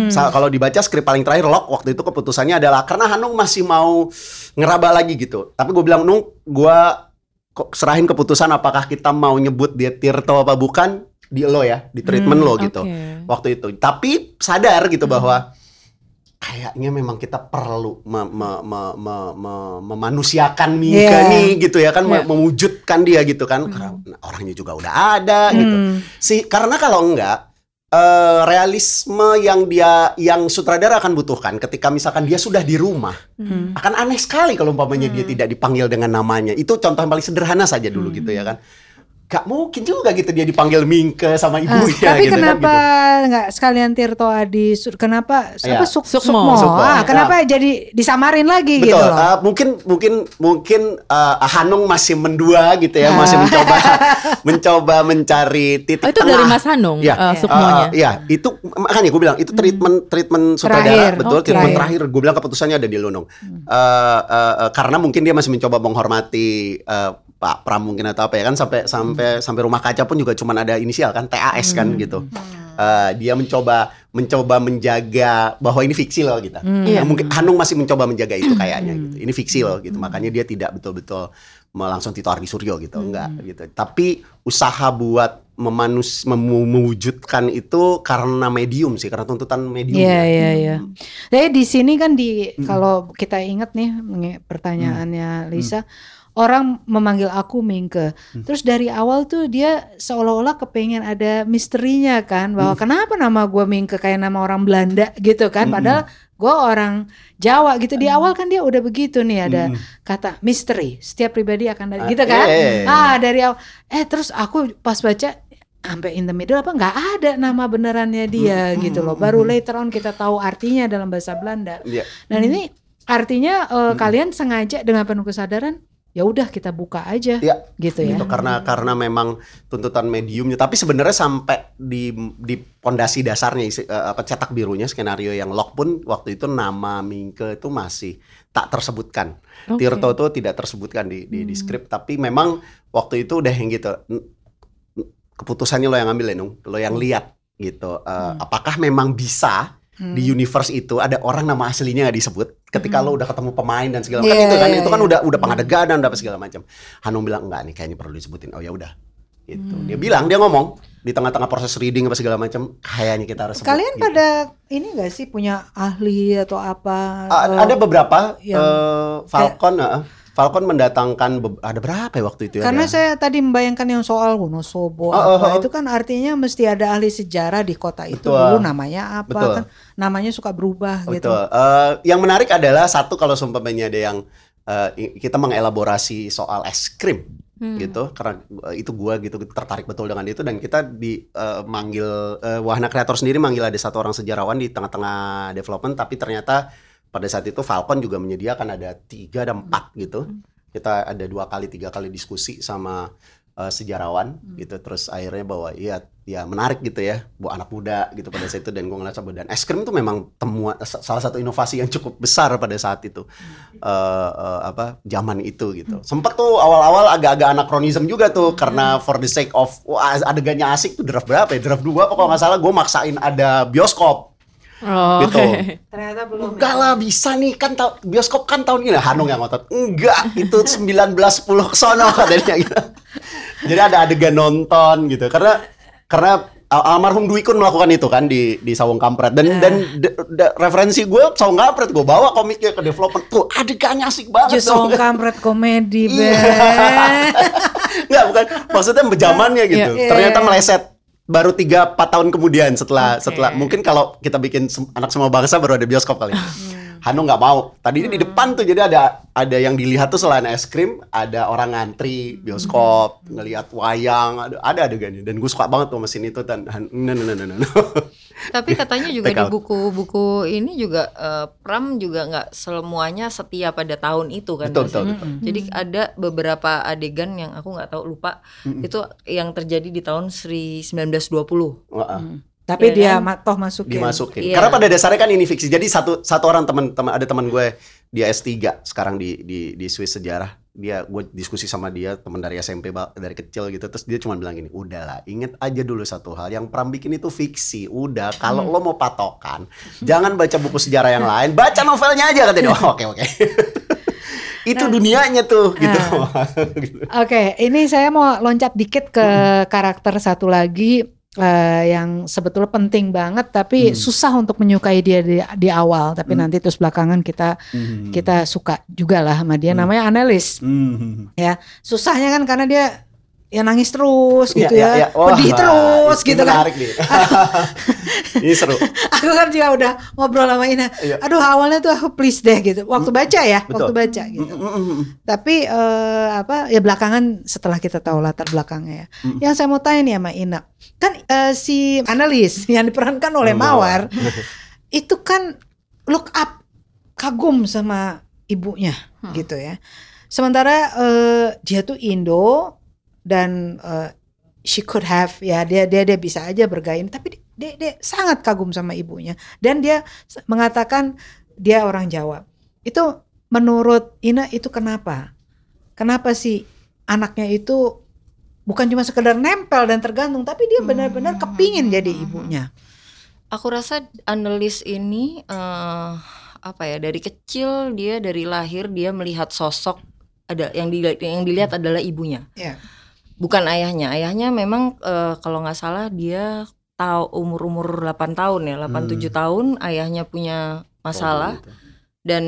Sa- kalau dibaca skrip paling terakhir lock waktu itu keputusannya adalah karena Hanung masih mau ngeraba lagi gitu. Tapi gue bilang Nung gue kok serahin keputusan apakah kita mau nyebut dia Tirto apa bukan? Di lo ya di treatment lo gitu. oke. waktu itu. Tapi sadar gitu bahwa kayaknya memang kita perlu me- me- me- me- me- memanusiakan Mika Iya. nih gitu ya kan me- Iya. mewujudkan dia gitu kan karena orangnya juga udah ada gitu Hmm. si karena kalau enggak eh, realisme yang dia yang sutradara akan butuhkan ketika misalkan dia sudah di rumah Hmm. akan aneh sekali kalau umpamanya dia tidak dipanggil dengan namanya itu contoh yang paling sederhana saja dulu gitu ya kan gak mungkin juga gitu dia dipanggil Mingke sama Ah, ibunya tapi gitu kan, kenapa gitu. nggak sekalian Tirto Adi? Kenapa? Iya. Apa Suk Sukmo. Sukmo? Sukmo. Ah, kenapa jadi disamarin lagi Betul. gitu loh? uh, mungkin mungkin mungkin uh, Hanung masih mendua gitu ya, masih mencoba mencoba mencari titik Oh, itu tengah. dari Mas Hanung, Ya, Sukmonya. uh, Iya, itu makanya gue bilang itu treatment treatment sutradara Terakhir. betul, Oke. treatment terakhir. Gue bilang keputusannya ada di Lunung. Uh, uh, uh, karena mungkin dia masih mencoba menghormati uh, Pak Pram mungkin atau apa ya kan sampai sampai sampai rumah kaca pun juga cuman ada inisial kan TAS kan gitu. Uh, dia mencoba mencoba menjaga bahwa ini fiksi loh gitu. Iya. Nah, mungkin Hanung masih mencoba menjaga itu kayaknya gitu. Ini fiksi loh gitu. Makanya dia tidak betul-betul langsung Tito Ardi Suryo gitu, enggak gitu. Tapi usaha buat memanus memu- mewujudkan itu karena medium sih, karena tuntutan medium. Iya ya. iya iya. Jadi di sini kan di kalau kita ingat nih pertanyaannya Lisa, orang memanggil aku Mingke. Terus dari awal tuh dia seolah-olah kepengen ada misterinya kan bahwa kenapa nama gue Mingke kayak nama orang Belanda gitu kan, padahal gue orang Jawa gitu. Di awal kan dia udah begitu nih ada kata misteri. Setiap pribadi akan Ah, gitu kan. iya, iya, iya. Ah dari awal. Eh terus aku pas baca sampai in the middle apa nggak ada nama benerannya dia gitu loh. Baru later on kita tahu artinya dalam bahasa Belanda. Iya. Dan ini artinya eh, kalian sengaja dengan penuh kesadaran ya udah kita buka aja Iya. gitu ya. Gitu, karena karena memang tuntutan mediumnya tapi sebenarnya sampai di di pondasi dasarnya isi- eh, apa cetak birunya skenario yang lock pun waktu itu nama Mingke itu masih tak tersebutkan. Oke. Tirto itu tidak tersebutkan di di, di skrip tapi memang waktu itu udah yang gitu keputusannya lo yang ambil ya Nung, lo yang lihat gitu. Eh, apakah memang bisa Hmm. di universe itu ada orang nama aslinya nggak disebut ketika lo udah ketemu pemain dan segala Iya, macam itu kan iya, itu kan iya. udah udah pengadegan dan apa segala macam. Hanung bilang enggak nih kayaknya perlu disebutin. Oh ya udah. Gitu. Dia bilang dia ngomong di tengah-tengah proses reading apa segala macam kayaknya kita harus sebut, Kalian gitu. pada ini gak sih punya ahli atau apa? A- Eh, ada beberapa yang- eh, Falcon eh, Falcon mendatangkan ada berapa ya waktu itu ya? Karena Ada- saya tadi membayangkan yang soal Wonosobo Oh, apa oh, oh. itu kan artinya mesti ada ahli sejarah di kota itu Betul. dulu namanya apa Betul. kan namanya suka berubah gitu. Betul. Eh, yang menarik adalah satu kalau seumpamanya ada yang eh, i- kita mengelaborasi soal es krim Hmm. gitu karena eh, itu gua gitu tertarik betul dengan itu dan kita di eh, manggil eh, Wahana Kreator sendiri manggil ada satu orang sejarawan di tengah-tengah development tapi ternyata pada saat itu Falcon juga menyediakan ada tiga dan empat gitu. Kita ada dua kali tiga kali diskusi sama eh, sejarawan gitu. Terus akhirnya bahwa iya ya menarik gitu ya buat anak muda gitu pada saat itu. Dan gue ngeliat bahwa dan es krim itu memang temuan sa- salah satu inovasi yang cukup besar pada saat itu. Eh, eh, apa zaman itu gitu. Sempet tuh awal-awal agak-agak anakronisme juga tuh karena for the sake of wah, adegannya asik tuh draft berapa ya? Draft dua apa kalau nggak salah. Gue maksain ada bioskop Oh, gitu oke. Ternyata belum. Enggak lah bisa nih kan ta- bioskop kan tahun ini Hanung yang ngotot. Enggak, itu 1910 ke sono katanya gitu. Jadi ada adegan nonton gitu. Karena karena Al- almarhum Dwi Kun melakukan itu kan di di Sawung Kampret dan dan de- de- referensi gue Sawung Kampret gue bawa komiknya ke development tuh adegannya asik banget Justru tuh. kampret komedi, Iya. Ben. Nggak bukan maksudnya zamannya gitu. Iya. Ternyata Iya. meleset baru 3 4 tahun kemudian setelah setelah mungkin kalau kita bikin anak semua bangsa baru ada bioskop kali. Hanu nggak mau. Tadi di depan tuh jadi ada ada yang dilihat tuh selain es krim, ada orang ngantri bioskop, ngelihat wayang, ada ada adegannya. Dan gue suka banget tuh mesin itu dan Han- no, no, no, no, no. Tapi katanya juga di buku-buku ini juga eh, Pram juga nggak semuanya setia pada tahun itu kan. Betul, betul, betul. Jadi ada beberapa adegan yang aku nggak tahu lupa itu yang terjadi di tahun 1920. Wah, Tapi Iya dia kan? ma- toh masukin. dimasukin. Iya. Karena pada dasarnya kan ini fiksi. Jadi satu satu orang teman teman ada teman gue dia S3 sekarang di di di Swiss sejarah. Dia gue diskusi sama dia teman dari SMP dari kecil gitu terus dia cuma bilang gini, "Udahlah, inget aja dulu satu hal yang Pram bikin itu fiksi. Udah, kalau lo mau patokan, jangan baca buku sejarah yang lain, baca novelnya aja katanya." Oh, oke oke. itu dunianya tuh gitu. Gitu. Oke, ini saya mau loncat dikit ke karakter satu lagi eh, yang sebetulnya penting banget tapi Hmm. susah untuk menyukai dia di, di awal tapi nanti terus belakangan kita Hmm. kita suka juga lah sama dia namanya Annelies Hmm. ya susahnya kan karena dia ya nangis terus Iya, gitu iya, ya, iya. Wah, pedih terus gitu kan Menarik nih. ini seru. aku kan juga udah ngobrol sama Ina Iya. aduh awalnya tuh aku please deh gitu waktu baca ya Betul. waktu baca gitu Mm, mm, mm. Tapi eh, apa ya belakangan setelah kita tahu latar belakangnya ya. Mm. Yang saya mau tanya nih sama Ina, kan eh, si analis yang diperankan oleh Mawar. Mawar itu kan look up kagum sama ibunya gitu ya. Sementara eh, dia tuh Indo dan eh, she could have ya dia dia dia bisa aja bergaya tapi dia, dia sangat kagum sama ibunya dan dia mengatakan dia orang Jawa. Itu menurut Ina itu kenapa? Kenapa sih anaknya itu bukan cuma sekedar nempel dan tergantung tapi dia benar-benar kepingin jadi ibunya. Aku rasa analis ini eh, apa ya dari kecil dia dari lahir dia melihat sosok ada yang dilihat yang dilihat adalah ibunya. Ya. Bukan ayahnya. Ayahnya memang eh, kalau nggak salah dia tahu umur-umur 8 tahun ya, 8 7 tahun ayahnya punya masalah gitu. dan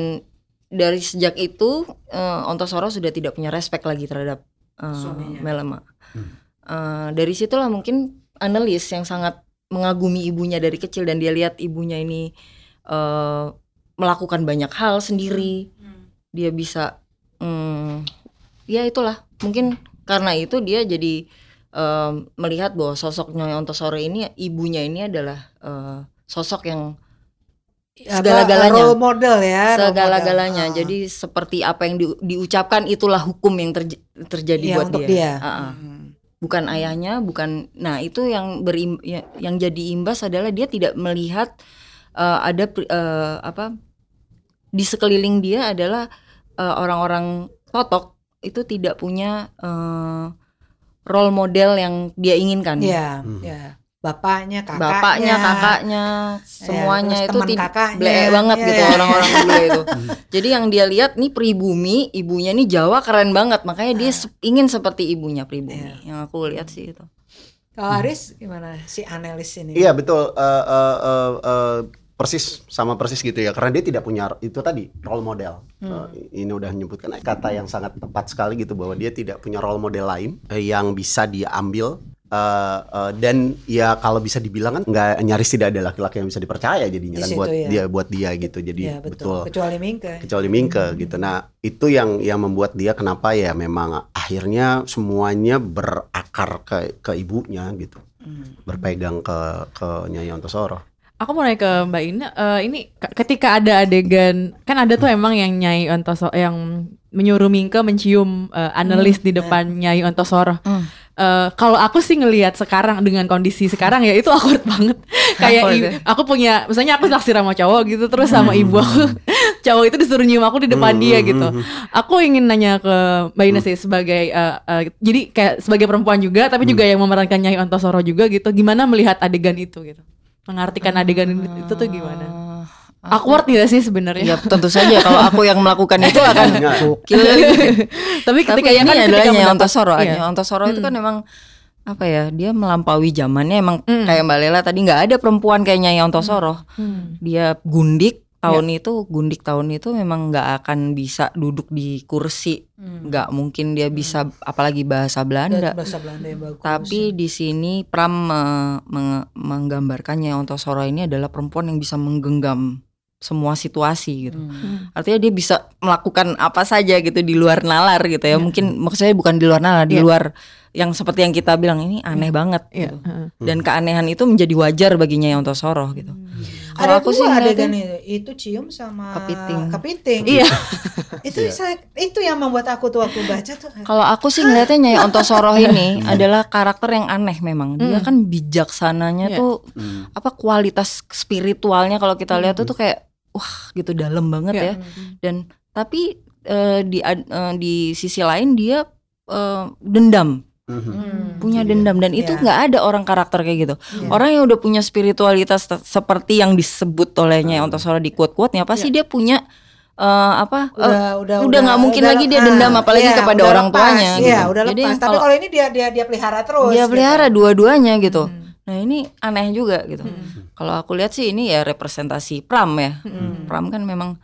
dari sejak itu eh, Ontosoro sudah tidak punya respect lagi terhadap eh, Suaminya. Melema. Hmm. Eh, dari situlah mungkin analis yang sangat mengagumi ibunya dari kecil dan dia lihat ibunya ini eh, melakukan banyak hal sendiri. Dia bisa, hmm, ya itulah mungkin karena itu dia jadi eh, melihat bahwa sosok Nyonya Ontosoro ini ibunya ini adalah eh, sosok yang Segala-galanya. role model ya. segala-galanya. Ah. Jadi seperti apa yang di- diucapkan itulah hukum yang terj- terjadi Iya, buat dia. dia. Ah, ah. Hmm. Bukan ayahnya, bukan. Nah itu yang berim, ya- yang jadi imbas adalah dia tidak melihat eh, ada eh, apa di sekeliling dia adalah orang-orang totok itu tidak punya eh, role model yang dia inginkan. Iya, Hmm. ya. Bapaknya, kakaknya. Bapaknya, kakaknya, semuanya terus itu tidak kakaknya. bleek banget Iya, gitu iya. orang-orang dulu itu. Jadi yang dia lihat nih pribumi, ibunya nih Jawa keren banget, makanya dia se- ingin seperti ibunya pribumi. Iya. Yang aku lihat sih itu. Kalau Aris gimana si analis ini? Iya betul Eh, eh, eh, eh, persis sama persis gitu ya karena dia tidak punya itu tadi role model. Eh, ini udah menyebutkan kata yang sangat tepat sekali gitu bahwa dia tidak punya role model lain eh, yang bisa diambil Eh, eh, dan ya kalau bisa dibilang kan nggak nyaris tidak ada laki-laki yang bisa dipercaya jadinya Di kan buat ya. dia buat dia gitu. Jadi Iya, betul. betul Kecuali Mingke. kecuali Mingke gitu. Nah, itu yang yang membuat dia kenapa ya memang akhirnya semuanya berakar ke ke ibunya gitu. Hmm. Berpegang ke ke Nyai Ontosoro. Aku mau nanya ke Mbak Ina, eh, ini ketika ada adegan, kan ada tuh emang yang Nyai Ontoso yang menyuruh Mingke mencium eh, analis di depan Nyai Ontosoro. Eh, kalau aku sih ngelihat sekarang dengan kondisi sekarang ya itu awkward banget. Kayak Awkward i- ya? aku punya, misalnya aku naksir sama cowok gitu, terus sama ibu aku, cowok itu disuruh nyium aku di depan dia gitu. Aku ingin nanya ke Mbak Ina sih sebagai, eh, eh, jadi kayak sebagai perempuan juga, tapi juga yang memerankan Nyai Ontosoro juga gitu. Gimana melihat adegan itu gitu? Mengartikan adegan itu tuh gimana? Awkward gak sih sebenarnya? Ya tentu saja kalau aku yang melakukan itu akan gokil. tapi Tapi ketika ini kan adalah mendapat- Ontosoro. iya. Nyai Ontosoro itu kan memang apa ya dia melampaui zamannya emang kayak Mbak Lela tadi nggak ada perempuan kayak Nyai Ontosoro dia gundik tahun itu gundik tahun itu memang nggak akan bisa duduk di kursi nggak mungkin dia bisa apalagi bahasa Belanda bahasa Belanda yang bagus. tapi di sini Pram me- menge- menggambarkannya Ontosoro ini adalah perempuan yang bisa menggenggam semua situasi gitu. Hmm. Artinya dia bisa melakukan apa saja gitu di luar nalar gitu ya. Mungkin maksudnya bukan di luar nalar, di Iya. luar yang seperti yang kita bilang ini aneh banget Iya. gitu. heeh. Dan keanehan itu menjadi wajar baginya yang Ontosoro gitu. Kalau Ada aku dua sih adegan itu, itu cium sama Kepiting. kepiting. Iya. itu saya, itu yang membuat aku tuh waktu baca tuh. Kalau aku sih ngeliatnya Nyai Ontosoro ini adalah karakter yang aneh memang. Dia kan bijaksananya Iya. tuh Hmm. apa kualitas spiritualnya kalau kita lihat tuh tuh kayak wah gitu dalam banget Iya. ya. Dan tapi eh, di eh, di sisi lain dia eh, dendam, Mhm. Hmm. punya Iya. dendam dan itu Iya. nggak ada orang karakter kayak gitu. Iya. Orang yang udah punya spiritualitas seperti yang disebut oleh Nyai Hmm. Ontosoro di quote-quote-nya pasti dia punya eh, apa udah udah udah nggak mungkin lagi dia dendam, apalagi kepada udah orang lepas, tuanya, Iya, gitu. udah Jadi lepas. Tapi kalau- kalau ini dia dia dia pelihara terus. dia gitu. pelihara dua-duanya gitu. Hmm. Nah ini aneh juga gitu. Kalau aku lihat sih ini ya representasi Pram ya. Pram kan memang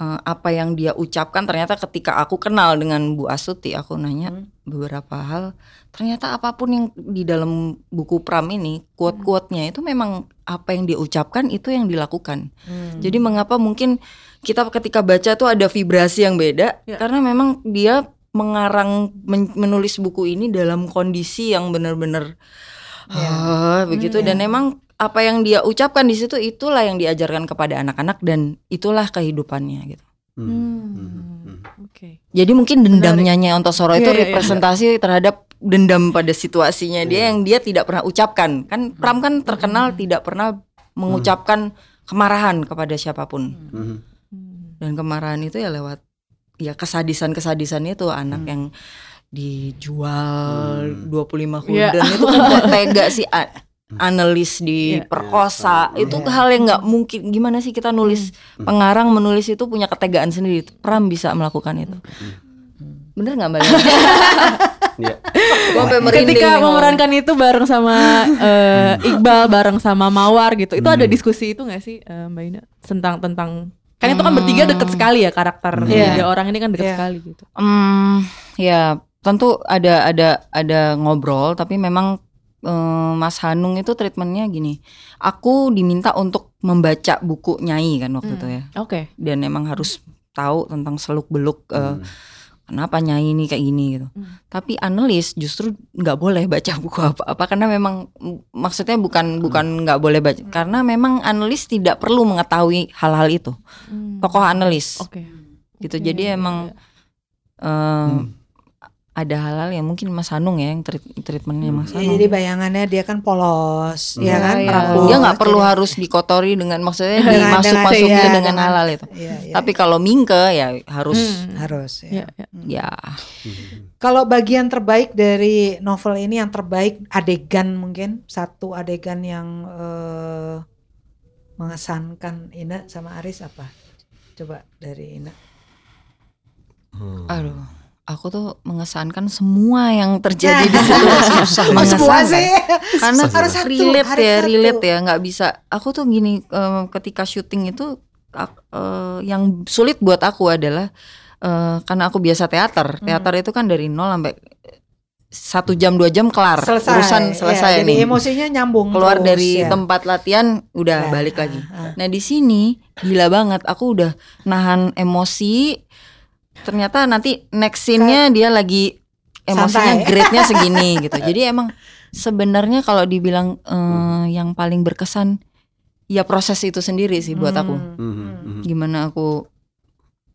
eh, apa yang dia ucapkan ternyata ketika aku kenal dengan Bu Astuti aku nanya beberapa hal ternyata apa pun yang di dalam buku Pram ini quote-quote-nya itu memang apa yang dia ucapkan itu yang dilakukan. Hmm. Jadi mengapa mungkin kita ketika baca tuh ada vibrasi yang beda Ya. karena memang dia mengarang men- menulis buku ini dalam kondisi yang benar-benar ah, begitu dan emang apa yang dia ucapkan di situ itulah yang diajarkan kepada anak-anak dan itulah kehidupannya gitu. Hmm. Oke. Jadi mungkin dendamnya Nyai Ontosoro itu Iya, iya, iya. representasi terhadap dendam pada situasinya dia yang dia tidak pernah ucapkan. Kan Pram kan terkenal tidak pernah mengucapkan kemarahan kepada siapa pun. Mhm. Dan kemarahan itu ya lewat ya kesadisan-kesadisan itu anak yang dijual 25 Iya. gulden itu kan tega sih a- analis diperkosa itu hal yang nggak mungkin. Gimana sih kita nulis pengarang menulis itu punya ketegaan sendiri. Pram bisa melakukan itu. Bener nggak mbak Lena? Iya. Ketika memerankan itu bareng sama eh, Iqbal, bareng sama Mawar gitu, itu ada diskusi itu nggak sih eh, Mbak Ina? Tentang tentang kan itu kan bertiga deket sekali ya karakter Iya. tiga orang ini kan deket Iya. sekali gitu. Hmm, ya tentu ada ada ada ngobrol tapi memang eh, Mas Hanung itu treatmentnya gini. Aku diminta untuk membaca buku Nyai kan waktu itu ya. Oke. Dan emang harus tahu tentang seluk beluk Hmm. kenapa Nyai ini kayak gini gitu. Tapi analis justru nggak boleh baca buku apa-apa karena memang maksudnya bukan bukan nggak boleh baca karena memang analis tidak perlu mengetahui hal-hal itu. Tokoh analis Oke. gitu. Jadi emang eh, ada hal-hal yang mungkin Mas Hanung ya yang treat, treatmentnya Mas Ya, Hanung. jadi bayangannya dia kan polos, ya kan? Iya, Rapuh. dia nggak perlu Jadi- harus dikotori dengan maksudnya Dengan- dimasuk-masukin dengan- iya, dengan hal-hal itu. Iya, iya, Tapi kalau mingke ya harus harus Iya, ya. iya. ya Kalau bagian terbaik dari novel ini yang terbaik adegan mungkin satu adegan yang eh, mengesankan Ina sama Aris apa? Coba dari Ina. aduh aku tuh mengesankan semua yang terjadi di situ Oh, semua mengesankan sih. karena Harus satu, relate harus ya satu. relate ya nggak bisa aku tuh gini em, ketika syuting itu eh, yang sulit buat aku adalah eh, karena aku biasa teater Hmm. teater itu kan dari nol sampai satu jam dua jam kelar Selesai. urusan Ya, selesai jadi nih emosinya nyambung keluar terus, dari ya. tempat latihan udah Ya, balik lagi ah, ah. nah di sini gila banget aku udah nahan emosi ternyata nanti next scene-nya dia lagi emosinya Santai. grade-nya segini gitu jadi emang sebenarnya kalau dibilang eh, yang paling berkesan ya proses itu sendiri sih buat aku Hmm. Mhm, mhm. gimana aku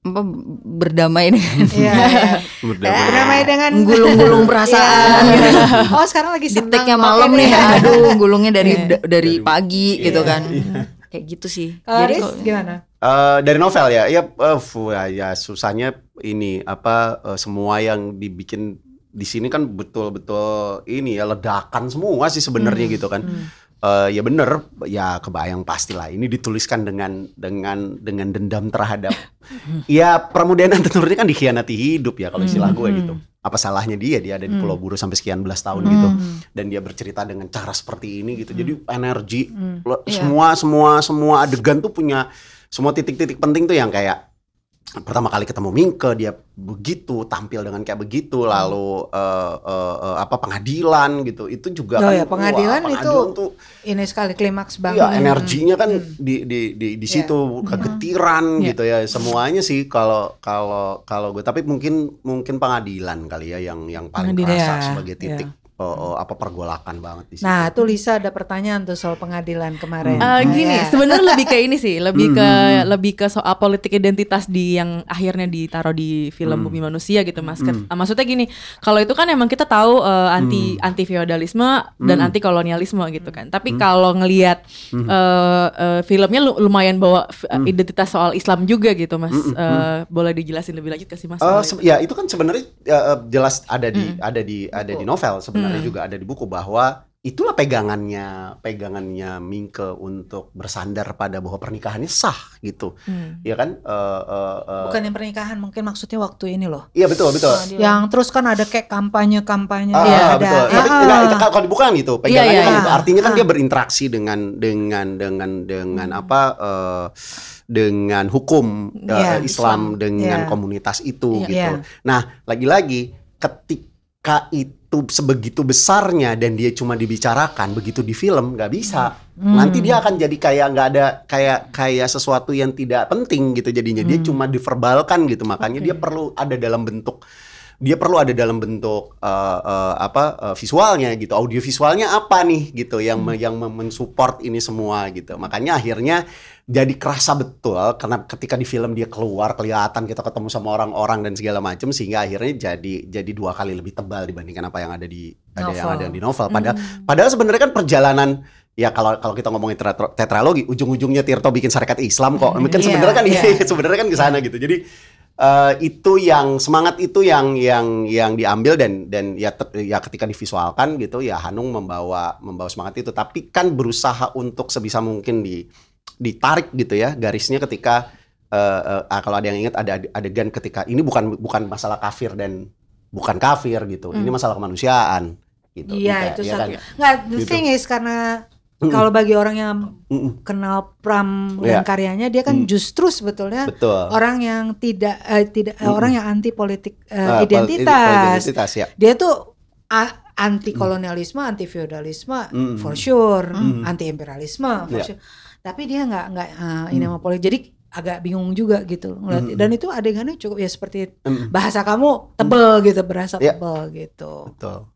apa berdamai dengan Iya, iya. Berdamai. Berdamai dengan gulung-gulung perasaan Iya. gitu. Oh sekarang lagi senang. Oke malam nih, aduh gulungnya dari Iya. da- dari Dari- pagi gitu kan. iya. Kayak gitu sih. Kalau Jadi Aris kalau- gimana? Eh, dari novel ya, ya, eh, ya, ya susahnya ini apa eh, semua yang dibikin di sini kan betul-betul ini ya ledakan semua sih sebenarnya gitu kan. Eh, ya bener, ya kebayang pastilah. Ini dituliskan dengan dengan dengan dendam terhadap ya Pramudana tentunya kan dikhianati hidup ya kalau istilah gue gitu. apa salahnya dia? Dia ada di Hmm. Pulau Buru sampai sekian belas tahun gitu. Dan dia bercerita dengan cara seperti ini gitu. Jadi energi Iya. semua semua semua adegan tuh punya semua titik-titik penting tuh yang kayak pertama kali ketemu Mingke dia begitu tampil dengan kayak begitu lalu eh, eh, eh, apa pengadilan gitu itu juga Oh kan ya, pengadilan wah, itu tuh Ini sekali klimaks banget. Iya energinya kan di di di di situ kegetiran Iya. gitu ya semuanya sih kalau kalau kalau gue tapi mungkin mungkin pengadilan kali ya yang yang paling Pengadilan. kerasa Iya, sebagai titik eh, eh, apa pergolakan banget di situ. Nah, tuh Lisa ada pertanyaan tuh soal pengadilan kemarin. Eh, gini, Iya. sebenarnya lebih ke ini sih, lebih ke Hmm. lebih ke soal politik identitas di yang akhirnya ditaruh di film Hmm. Bumi Manusia gitu, Mas. Ket- ah, Maksudnya gini, kalau itu kan emang kita tahu eh, anti Hmm. anti feodalisme dan anti kolonialisme gitu kan. Tapi kalau ngelihat Hmm. eh, eh, filmnya lu- lumayan bawa f- identitas soal Islam juga gitu, Mas. Eh, boleh dijelasin lebih lanjut ke sih Mas? Se- itu? ya itu kan sebenarnya ya, eh, jelas ada di ada di ada di novel sebenarnya juga ada di buku bahwa itulah pegangannya pegangannya Mingke untuk bersandar pada bahwa pernikahannya sah gitu Hmm. ya kan Eh, eh, eh, Bukan yang pernikahan, mungkin maksudnya waktu ini loh. iya betul betul Yang terus kan ada kayak kampanye-kampanye Ah, ya, ada. betul. Tapi Ah, enggak, itu kalau kalau di buku kan gitu. Pegangannya Iya, kan iya, gitu. iya. Artinya kan Ah. dia berinteraksi dengan dengan dengan dengan apa eh, dengan hukum Iya, Islam, dengan Iya. komunitas itu Iya. gitu. Iya. Nah, lagi-lagi ketika itu sebegitu besarnya dan dia cuma dibicarakan begitu di film nggak bisa. Hmm. Nanti dia akan jadi kayak nggak ada kayak kayak sesuatu yang tidak penting gitu jadinya. Dia Hmm. cuma diverbalkan gitu. Makanya dia perlu ada dalam bentuk dia perlu ada dalam bentuk eh, eh, apa eh, visualnya gitu. Audio visualnya apa nih gitu yang Hmm. yang me- mensupport ini semua gitu. Makanya akhirnya jadi kerasa betul karena ketika di film dia keluar kelihatan kita ketemu sama orang-orang dan segala macam sehingga akhirnya jadi jadi dua kali lebih tebal dibandingkan apa yang ada di ada yang Novel. ada di novel. Padahal padahal sebenarnya kan perjalanan ya kalau kalau kita ngomongin tetra- tetralogi ujung-ujungnya Tirto bikin syarikat Islam kok. Kan Iya, sebenarnya kan iya. sebenarnya kan ke sana gitu. Jadi eh, itu yang semangat itu yang yang yang diambil dan dan ya te- ya ketika divisualkan gitu ya Hanung membawa membawa semangat itu tapi kan berusaha untuk sebisa mungkin di ditarik gitu ya garisnya ketika eh, eh, ah, kalau ada yang ingat ada ade- adegan ketika ini bukan bukan masalah kafir dan bukan kafir gitu ini masalah kemanusiaan gitu Iya, Kayak- itu ya satu. kan? Nggak, the Gitu. thing is karena. Kalau bagi orang yang Mm-mm. kenal Pram dan karyanya, dia kan Mm. justru sebetulnya betul orang yang tidak eh, tidak Mm-mm. orang yang anti politik eh, Ah, pol- identitas. identitas ya Dia tuh a- anti kolonialisme, anti feodalisme Mm. for sure, Mm. anti imperialisme for Iya. sure. Tapi dia nggak nggak eh, ini sama politik. Jadi agak bingung juga gitu ngeliat- Mm. dan itu adegannya cukup ya seperti Mm. bahasa kamu tebel gitu berasa Iya. tebel gitu. betul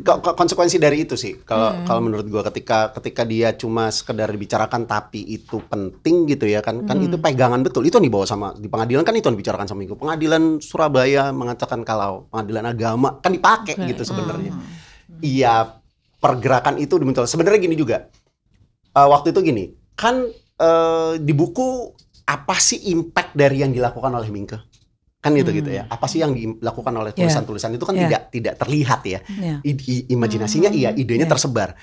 Ko- konsekuensi dari itu sih kalau Hmm. kalau menurut gua ketika ketika dia cuma sekedar dibicarakan tapi itu penting gitu ya kan kan Hmm. itu pegangan betul itu yang dibawa sama di pengadilan kan itu yang dibicarakan sama Minggu pengadilan Surabaya mengatakan kalau pengadilan agama kan dipakai Oke. gitu sebenarnya Hmm. iya pergerakan itu betul sebenarnya gini juga Eh, waktu itu gini kan eh, di buku apa sih impact dari yang dilakukan oleh Mingke kan gitu gitu ya apa sih yang dilakukan oleh Iya. tulisan-tulisan itu kan Iya. tidak tidak terlihat ya Iya. I- imajinasinya Hmm, iya, idenya iya. tersebar.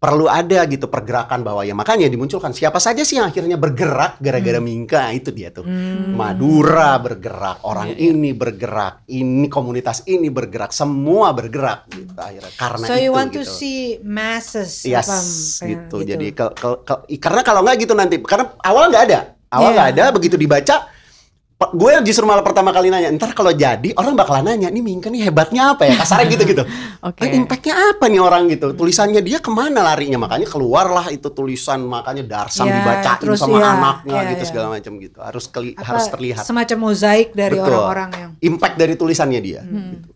Perlu ada gitu pergerakan bahwa ya makanya dimunculkan siapa saja sih yang akhirnya bergerak gara-gara Mingka itu dia tuh. Hmm. Madura bergerak, orang Iya, iya. ini bergerak, ini komunitas ini bergerak, semua bergerak gitu akhirnya karena So itu you want to gitu. see masses Yes, apa, gitu. Jadi ke- ke- ke- karena kalau nggak gitu nanti karena awal nggak ada, awal Iya. nggak ada begitu dibaca gue justru malah pertama kali nanya, ntar kalau jadi orang bakalan nanya, nih Mingka nih hebatnya apa ya? Kasarnya gitu-gitu. Oke. Eh, impactnya apa nih orang gitu? Tulisannya dia ke mana larinya? Makanya keluarlah itu tulisan, makanya Darsam Ya, dibacain terus sama ya, anaknya ya, gitu ya. segala macam gitu. Harus keli- Apa, harus terlihat semacam mozaik dari orang-orang yang impact dari tulisannya dia. Hmm. Gitu.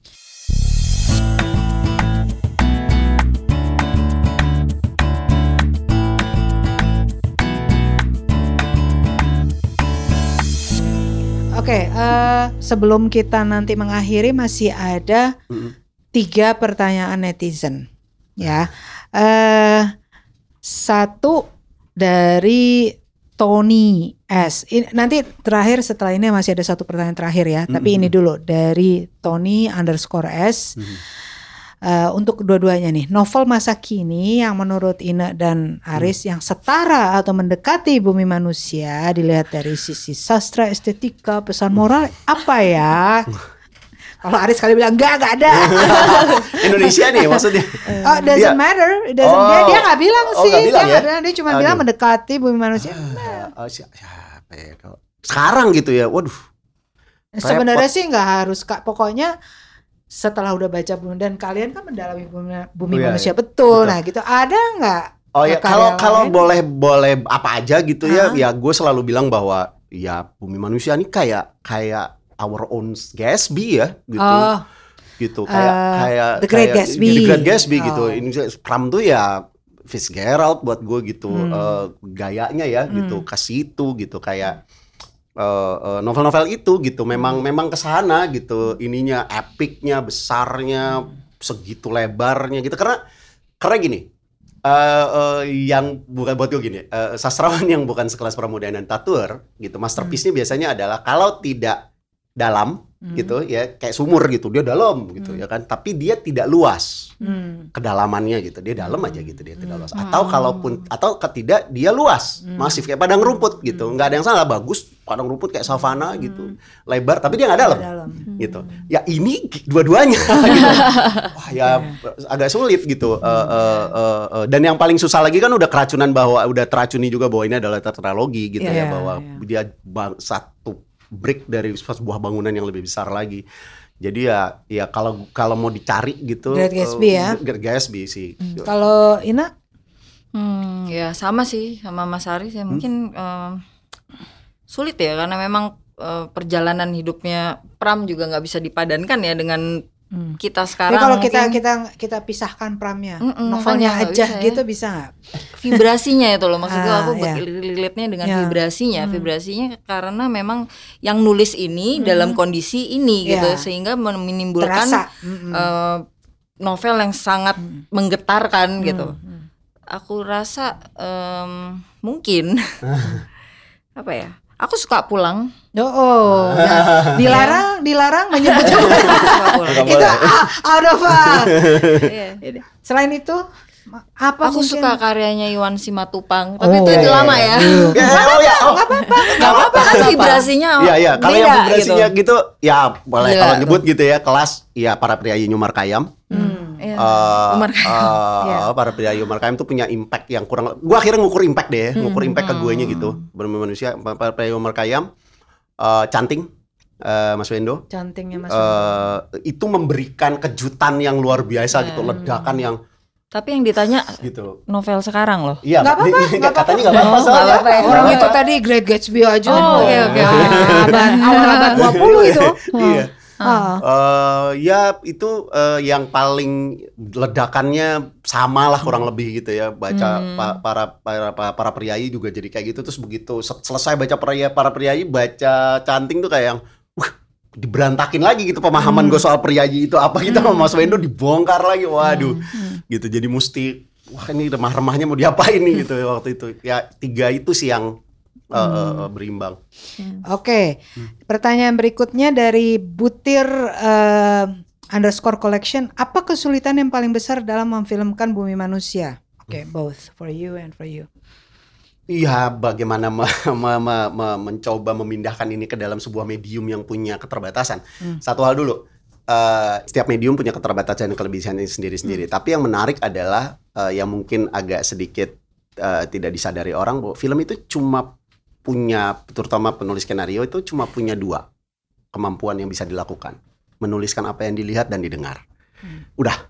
Oke, eh, sebelum kita nanti mengakhiri masih ada Mm-mm. tiga pertanyaan netizen, ya. Eh, satu dari Tony S. Ini- nanti terakhir setelah ini masih ada satu pertanyaan terakhir ya, tapi ini dulu dari Tony underscore S. Mhm. Eh, untuk kedua-duanya nih, novel masa kini yang menurut Ine dan Aris yang setara atau mendekati bumi manusia dilihat dari sisi sastra, estetika, pesan moral apa ya? Kalau Aris kali bilang enggak, enggak ada. Indonesia nih maksudnya. oh, doesn't Iya. matter. Doesn't, dia Oh. dia nggak bilang Oh, sih. nggak bilang dia ya? bilang. Dia cuma Aduh. bilang mendekati bumi manusia. Ah, oh, si- siapa ya? kalau- Sekarang gitu ya. Waduh. Sebenarnya sih nggak harus kak. Pokoknya setelah udah baca bumi dan kalian kan mendalami bumi, bumi Oh, iya, manusia iya. betul. Betul. Nah gitu ada nggak? Oh ya kalau kalau boleh boleh apa aja gitu ya, Hah? ya gue selalu bilang bahwa ya bumi manusia ini kayak kayak our own Gatsby ya gitu. Oh, gitu kayak Uh, kayak The Great kayak Gatsby. The Great Gatsby gitu. Oh. Ini Pram tuh ya Fitzgerald buat gue gitu Hmm. eh, gayanya ya gitu kasih itu gitu kayak eh, eh, novel-novel itu gitu memang Hmm. memang ke sana gitu ininya epicnya besarnya segitu lebarnya gitu karena karena gini eh, eh, yang bukan buat gue gini eh, sastrawan yang bukan sekelas Pramudian dan Tatur gitu masterpiece-nya biasanya adalah kalau tidak dalam Hmm. gitu ya kayak sumur gitu dia dalam gitu ya kan tapi dia tidak luas Hmm. kedalamannya gitu dia dalam aja gitu dia tidak luas atau kalaupun atau ketidak dia luas Hmm. masif kayak padang rumput gitu nggak ada yang salah bagus padang rumput kayak savana gitu lebar tapi dia nggak dalam dalam. gitu ya ini dua-duanya gitu. wah ya agak sulit gitu Eh, eh, eh, eh, dan yang paling susah lagi kan udah keracunan bahwa udah teracuni juga bahwa ini adalah tetralogi gitu Iya, ya bahwa iya. dia satu break dari sebuah bangunan yang lebih besar lagi. Jadi ya ya kalau kalau mau dicari gitu Great Gatsby eh, ya? Great Gatsby sih. Kalau Ina, Hmm, ya sama sih sama Mas Aris ya mungkin eh, sulit ya karena memang eh, perjalanan hidupnya Pram juga nggak bisa dipadankan ya dengan Hmm. kita Tapi sekarang. kalau kita mungkin kita kita pisahkan pramnya, Mm-mm, novelnya makanya nggak aja bisa ya. gitu bisa nggak? vibrasinya itu loh maksudnya Ah, aku ya. relate-nya dengan Ya. vibrasinya, Hmm. vibrasinya karena memang yang nulis ini dalam kondisi ini gitu Ya. sehingga menimbulkan Terasa. Eh, novel yang sangat menggetarkan gitu. Hmm. Aku rasa em, mungkin apa ya? Aku suka pulang. Oh, oh. Nah, dilarang dilarang menyebut Suka pulang. Nggak itu out of Iya. Selain itu apa Aku mungkin? suka karyanya Iwan Simatupang, tapi Oh, itu iya, lama iya. ya. Ya, oh ya, oh. Gak apa-apa kan vibrasinya Iya iya, kalau yang beda vibrasinya gitu. gitu. ya boleh Gila kalau nyebut gitu ya kelas ya para priayi Nyumar Kayam. Hmm. Iya. Eh, Umar eh, Iya. para priayi Umar Kayam tuh punya impact yang kurang gua akhirnya ngukur impact deh, ya, ngukur impact ke gue nya gitu. Bener manusia para priayi Umar Kayam eh, canting eh, Mas Wendo Cantingnya Mas. eh, itu memberikan kejutan yang luar biasa gitu, ledakan yang Tapi yang ditanya gitu. novel sekarang loh. Iya, Nggak apa-apa, katanya nggak apa-apa Oh, soalnya. apa-apa ya. Orang itu tadi Great Gatsby aja. Oh, oke, oke. Ah, abad, awal abad 20 itu. Iya. Ah. Eh, ya itu eh, yang paling ledakannya sama lah kurang lebih gitu ya. Baca pa- para para para, para priayi juga jadi kayak gitu. Terus begitu se- selesai baca priayi para priayi baca canting tuh kayak yang wah diberantakin lagi gitu pemahaman gue soal priayi itu. Apa gitu sama Mas Wendo dibongkar lagi. Waduh. Gitu jadi mesti wah ini remah-remahnya mau diapain nih? Gitu ya waktu itu. Ya tiga itu sih yang eh, eh, eh, berimbang Oke, pertanyaan berikutnya dari Butir eh, underscore collection. Apa kesulitan yang paling besar dalam memfilmkan Bumi Manusia? Oke, both for you and for you. Iya, bagaimana me- me- me- me- mencoba memindahkan ini ke dalam sebuah medium yang punya keterbatasan. Satu hal dulu, eh, setiap medium punya keterbatasan dan kelebihannya sendiri-sendiri. Tapi yang menarik adalah eh, yang mungkin agak sedikit eh, tidak disadari orang bahwa film itu cuma punya, terutama penulis skenario itu cuma punya dua kemampuan yang bisa dilakukan, menuliskan apa yang dilihat dan didengar. Udah,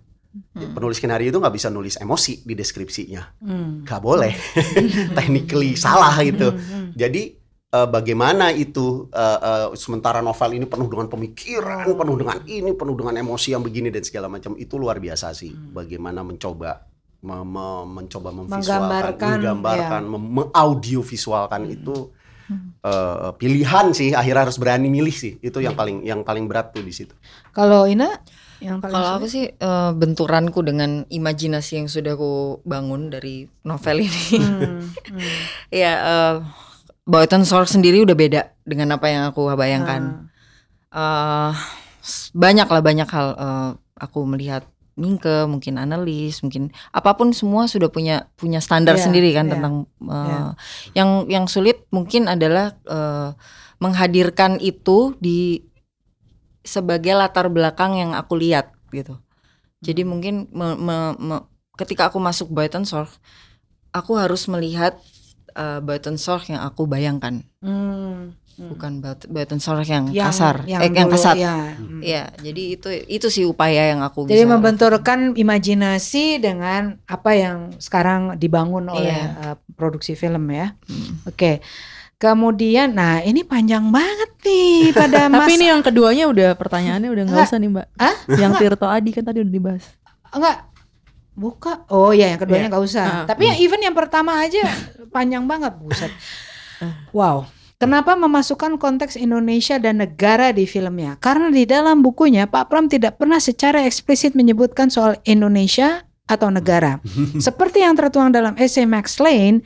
penulis skenario itu nggak bisa nulis emosi di deskripsinya. Hmm. nggak boleh. Technically salah gitu. Jadi eh, bagaimana itu eh, eh, sementara novel ini penuh dengan pemikiran penuh dengan ini penuh dengan emosi yang begini dan segala macam itu luar biasa sih. Bagaimana mencoba me- me- mencoba memvisualkan Menggambarkan, menggambarkan mem- mengaudioviswalkan itu eh, pilihan sih akhirnya harus berani milih sih itu yang paling yang paling berat tuh di situ Kalau Ina yang paling Kalau aku sih eh, benturanku dengan imajinasi yang sudah aku bangun dari novel ini. Hmm, hmm. ya eh Boyton Sork sendiri udah beda dengan apa yang aku bayangkan. Ah. eh s- banyak lah banyak hal eh, aku melihat Mingke mungkin analis mungkin apa pun semua sudah punya punya standar Iya, sendiri kan iya, tentang eh, iya. yang yang sulit mungkin adalah eh, menghadirkan itu di sebagai latar belakang yang aku lihat gitu. Jadi mungkin me- me- me- ketika aku masuk Buitensorg, aku harus melihat uh, Buitensorg yang aku bayangkan, Hmm. Bukan Buit- Buitensorg yang, Yang- kasar, yang eh, yang dulu, kasar. ya. Iya, jadi itu itu sih upaya yang aku Jadi bisa. membenturkan imajinasi dengan apa yang sekarang dibangun oleh Iya. uh, produksi film ya. Hmm. Oke. Kemudian, nah ini panjang banget nih pada mas. Tapi ini yang keduanya udah pertanyaannya udah nggak Enggak. usah nih mbak. Hah? Yang Tirto Adi kan tadi udah dibahas. enggak buka. Oh iya, yang keduanya Iya. nggak usah. Ah. Tapi yang even yang pertama aja panjang banget, buset. Wow. Kenapa memasukkan konteks Indonesia dan negara di filmnya? Karena di dalam bukunya Pak Pram tidak pernah secara eksplisit menyebutkan soal Indonesia atau negara. Seperti yang tertuang dalam esai Max Lane,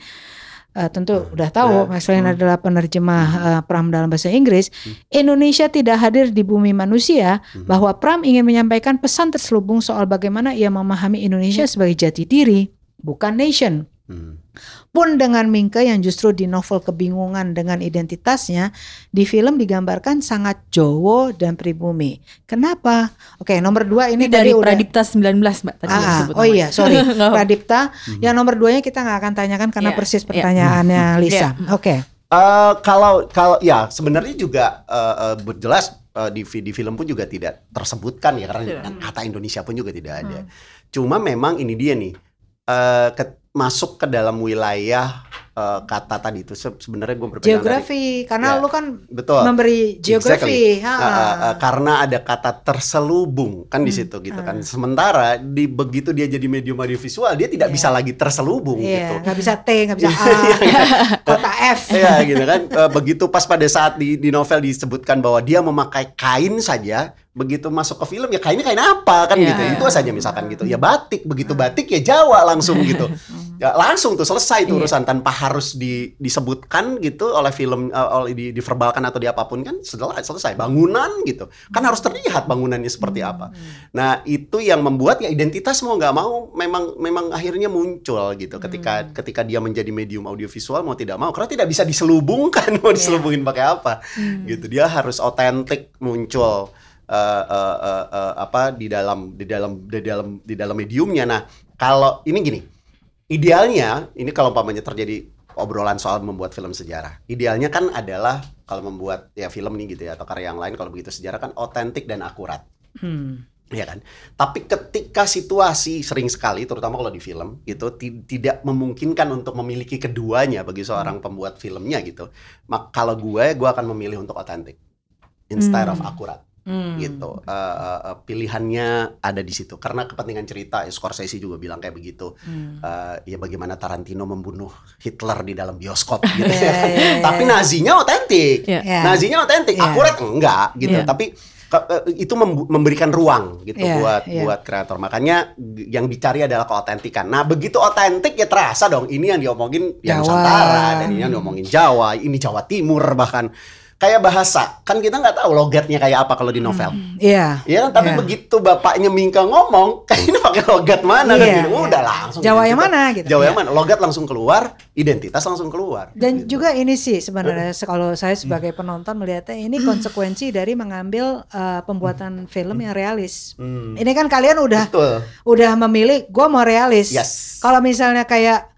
eh, tentu udah tahu Ya. Max Lane Hmm. adalah penerjemah eh, Pram dalam bahasa Inggris. Indonesia tidak hadir di bumi manusia, Hmm. bahwa Pram ingin menyampaikan pesan terselubung soal bagaimana ia memahami Indonesia sebagai jati diri, bukan nation. Hmm. Pun dengan Mingke yang justru di novel kebingungan dengan identitasnya, di film digambarkan sangat Jowo dan pribumi. Kenapa? Oke, nomor dua ini, Ini dari tadi udah. Pradipta 19 mbak tadi yang Ah, disebut oh namanya. iya, sorry. Pradipta. Yang nomor duanya kita nggak akan tanyakan karena Iya, persis iya. pertanyaannya Lisa. Oke, Eh, kalau kalau ya sebenarnya juga eh, eh, jelas eh, di di film pun juga tidak tersebutkan ya karena kata Indonesia pun juga tidak ada. Cuma memang ini dia nih eh, ke- masuk ke dalam wilayah eh, kata tadi itu se- sebenarnya gue berpegang dari- geografi karena Ya, lu kan betul memberi geografi. Exactly. ha. Uh, uh, uh, karena ada kata terselubung kan di situ gitu kan. Sementara di begitu dia jadi medium audiovisual dia tidak Iya. bisa lagi terselubung Iya, gitu. nggak bisa T, nggak bisa A, kota F. Iya gitu kan. Eh, begitu pas pada saat di, di novel disebutkan bahwa dia memakai kain saja, begitu masuk ke film ya kainnya kain apa kan Iya. gitu. Itu saja misalkan gitu. Ya batik, begitu batik ya Jawa langsung gitu. Ya langsung tuh selesai tuh Iya. urusan tanpa harus di, disebutkan gitu oleh film eh, oleh di, diverbalkan atau di apa pun kan setelah selesai. Bangunan gitu. Kan harus terlihat bangunannya seperti apa. Nah, itu yang membuat ya identitas mau nggak mau memang memang akhirnya muncul gitu ketika ketika dia menjadi medium audiovisual mau tidak mau. Karena tidak bisa diselubungkan mau diselubungin pakai apa. Gitu. Dia harus otentik muncul eh, eh, eh, eh, apa di dalam di dalam di dalam di dalam mediumnya. Nah kalau ini gini idealnya ini kalau umpamanya terjadi obrolan soal membuat film sejarah idealnya kan adalah kalau membuat ya film nih gitu ya atau karya yang lain kalau begitu sejarah kan otentik dan akurat Hmm. ya kan. Tapi ketika situasi sering sekali, terutama kalau di film, ti- tidak memungkinkan untuk memiliki keduanya bagi seorang pembuat filmnya gitu. Mak kalau gue, gue akan memilih untuk otentik instead of akurat Hmm. gitu. Eh, pilihannya ada di situ karena kepentingan cerita. Ya, Scorsese juga bilang kayak begitu. Hmm. Eh, ya bagaimana Tarantino membunuh Hitler di dalam bioskop gitu Iya, ya. iya, iya, Tapi iya. nazinya otentik. Iya. Ya. Nazinya otentik, Iya. akurat enggak gitu. Iya. Tapi ke- itu mem- memberikan ruang gitu Iya, buat iya. buat kreator. Makanya yang dicari adalah keotentikan. Nah, begitu otentik ya terasa dong ini yang diomongin yang Jawa. Nusantara dan ini yang diomongin Jawa, ini Jawa Timur bahkan kayak bahasa. Kan kita nggak tahu logatnya kayak apa kalau di novel. Iya. Iya kan, tapi Iya. begitu bapaknya Mingka ngomong, kayaknya pakai logat mana kan Iya, gitu. iya. Udah langsung. Jawa gitu. yang mana gitu. Jawa yang mana? Logat langsung keluar, identitas langsung keluar. Dan Gitu. juga ini sih sebenarnya se- kalau saya sebagai penonton melihatnya ini konsekuensi dari mengambil uh, pembuatan film yang realis. Hmm. Ini kan kalian udah Betul. udah memilih gue mau realis. Yes. Kalau misalnya kayak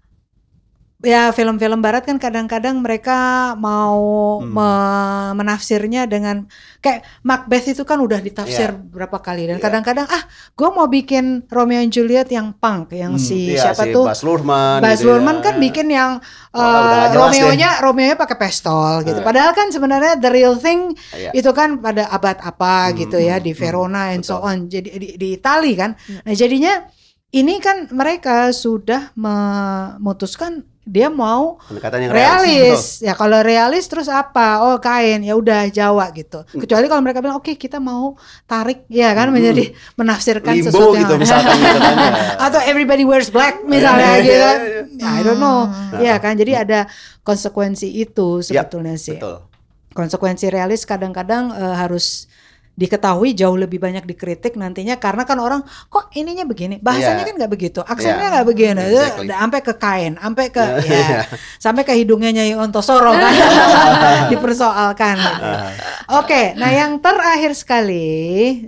ya film-film barat kan kadang-kadang mereka mau Hmm. me- menafsirnya dengan kayak Macbeth itu kan udah ditafsir Iya. berapa kali dan Iya. kadang-kadang ah gue mau bikin Romeo and Juliet yang punk yang si Iya, siapa si tuh Baz Luhrmann. Baz gitu ya. Luhrmann kan bikin yang Oh, uh, Romeo-nya Romeo-nya pakai pistol gitu. Eh. Padahal kan sebenarnya the real thing Iya. itu kan pada abad apa Hmm, gitu ya hmm, di hmm, Verona and so betul. on. Jadi di, di Itali kan. Nah, jadinya ini kan mereka sudah memutuskan dia mau Pendekatan yang realis. realis. Ya kalau realis terus apa? Oh kain ya udah Jawa gitu. Kecuali kalau mereka bilang oke kita mau tarik ya kan Hmm. menjadi menafsirkan Limbo sesuatu gitu yang misalkan atau everybody wears black misalnya Iya, gitu. iya, kan. iya. I don't know. Hmm. Ya kan jadi ada konsekuensi itu Ya, sebetulnya sih. Betul. Konsekuensi realis kadang-kadang eh, harus diketahui jauh lebih banyak dikritik nantinya karena kan orang kok ininya begini bahasanya Yeah. kan nggak begitu aksennya Yeah. nggak begini Exactly. Sampai ke kain sampai ke ya Iya. sampai ke hidungnya Nyai Ontosoro kan dipersoalkan gitu. Oke, nah yang terakhir sekali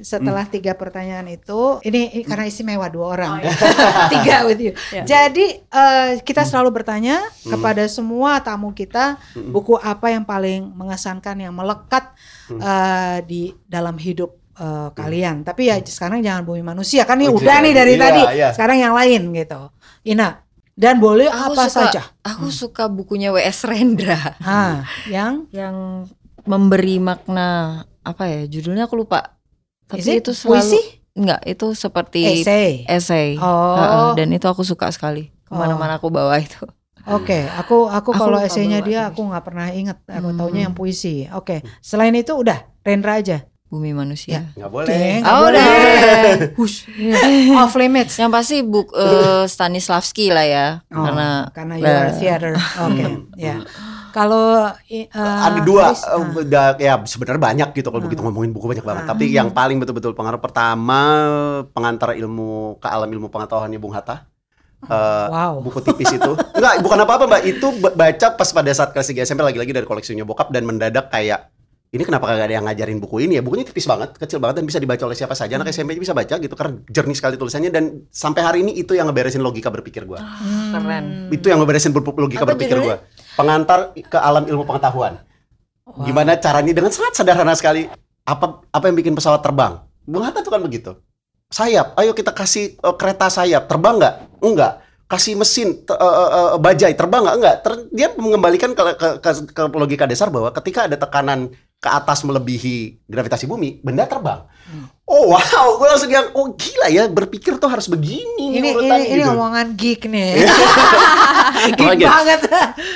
setelah tiga pertanyaan itu, ini, ini karena istimewa dua orang, tiga with you. Jadi eh, kita selalu bertanya kepada semua tamu kita buku apa yang paling mengesankan, yang melekat eh, di dalam hidup eh, kalian. Tapi ya sekarang jangan bumi manusia kan ini Oh, udah nih jangan. dari Iya, tadi. iya. Sekarang yang lain gitu. Ina dan boleh Aku apa suka, saja. Aku suka bukunya W.S. Rendra Ah, yang yang memberi makna apa ya judulnya aku lupa. Tapi Is it itu selalu puisi? enggak itu seperti essay. essay. Oh. Heeh, dan itu aku suka sekali. Ke mana-mana aku bawa itu. Oke, aku aku Aku kalau esainya dia aku nggak pernah inget. Aku Hmm. taunya yang puisi. Oke, selain itu udah Rendra aja. Bumi manusia. Nggak boleh. Deng, nggak Oh, boleh. udah. Hush. Off limits. Yang pasti buk eh, Stanislavski lah ya. Oh, Karena karena you are eh, theater. Oke, ya. Kalau eh, ada dua Haris, eh, ah. udah ya sebenarnya banyak gitu kalau begitu ngomongin buku banyak banget Ah. tapi yang paling betul-betul pengaruh pertama pengantar ilmu ke alam ilmu pengetahuannya Bung Hatta Eh, Wow. buku tipis itu. Enggak bukan apa-apa mbak. Itu ba- baca pas pada saat kelas 3 SMP lagi-lagi dari koleksinya bokap dan mendadak kayak ini kenapa kagak ada yang ngajarin buku ini ya? Bukunya tipis banget kecil banget dan bisa dibaca oleh siapa saja. Anak SMP bisa baca gitu karena jernih sekali tulisannya dan sampai hari ini itu yang ngeberesin logika berpikir gua. Hmm. keren. itu yang ngeberesin ber- logika Apa berpikir judulnya? gua. Pengantar ke alam ilmu pengetahuan. Wow. gimana caranya? Dengan sangat sederhana sekali. Apa apa yang bikin pesawat terbang? Bung Hatta tuh kan begitu sayap. Ayo kita kasih eh, kereta sayap. Terbang nggak? Enggak. Kasih mesin eh, eh, bajai. Terbang nggak? Enggak. Ter- dia mengembalikan ke, ke, ke, ke logika dasar bahwa ketika ada tekanan ke atas melebihi gravitasi bumi benda terbang Hmm. oh wow gue langsung yang oh gila ya berpikir tuh harus begini Ini nih ini, urutannya," ini gitu. omongan geek nih. geek Makanya. banget.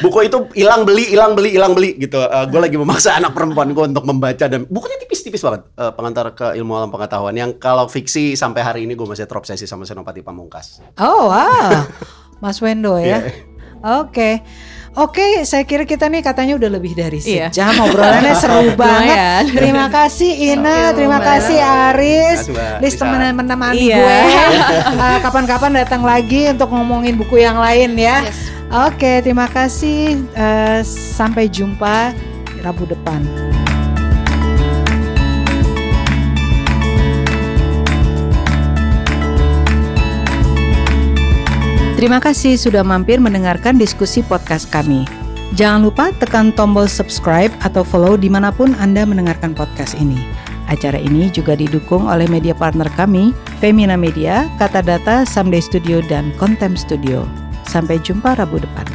buku itu hilang beli hilang beli hilang beli gitu gue lagi memaksa anak perempuan gue untuk membaca dan bukunya tipis-tipis banget Eh, pengantar ke ilmu alam pengetahuan yang kalau fiksi sampai hari ini gue masih terobsesi sama Senopati Pamungkas Oh wow, Mas Wendo ya. Iya. Oke, oke. Saya kira kita nih katanya udah lebih dari Iya. sejam obrolannya seru banget. Lumayan. Terima kasih Ina, terima lumayan. kasih Aris, Terima kasih, Mbak. Lis Bisa. temenan menemani Iya. gue. Eh, Kapan-kapan datang lagi untuk ngomongin buku yang lain ya. Yes. Oke, terima kasih. Eh, sampai jumpa Rabu depan. Terima kasih sudah mampir mendengarkan diskusi podcast kami. Jangan lupa tekan tombol subscribe atau follow di mana pun Anda mendengarkan podcast ini. Acara ini juga didukung oleh media partner kami, Femina Media, Kata Data, Someday Studio, dan Contem Studio. Sampai jumpa Rabu depan.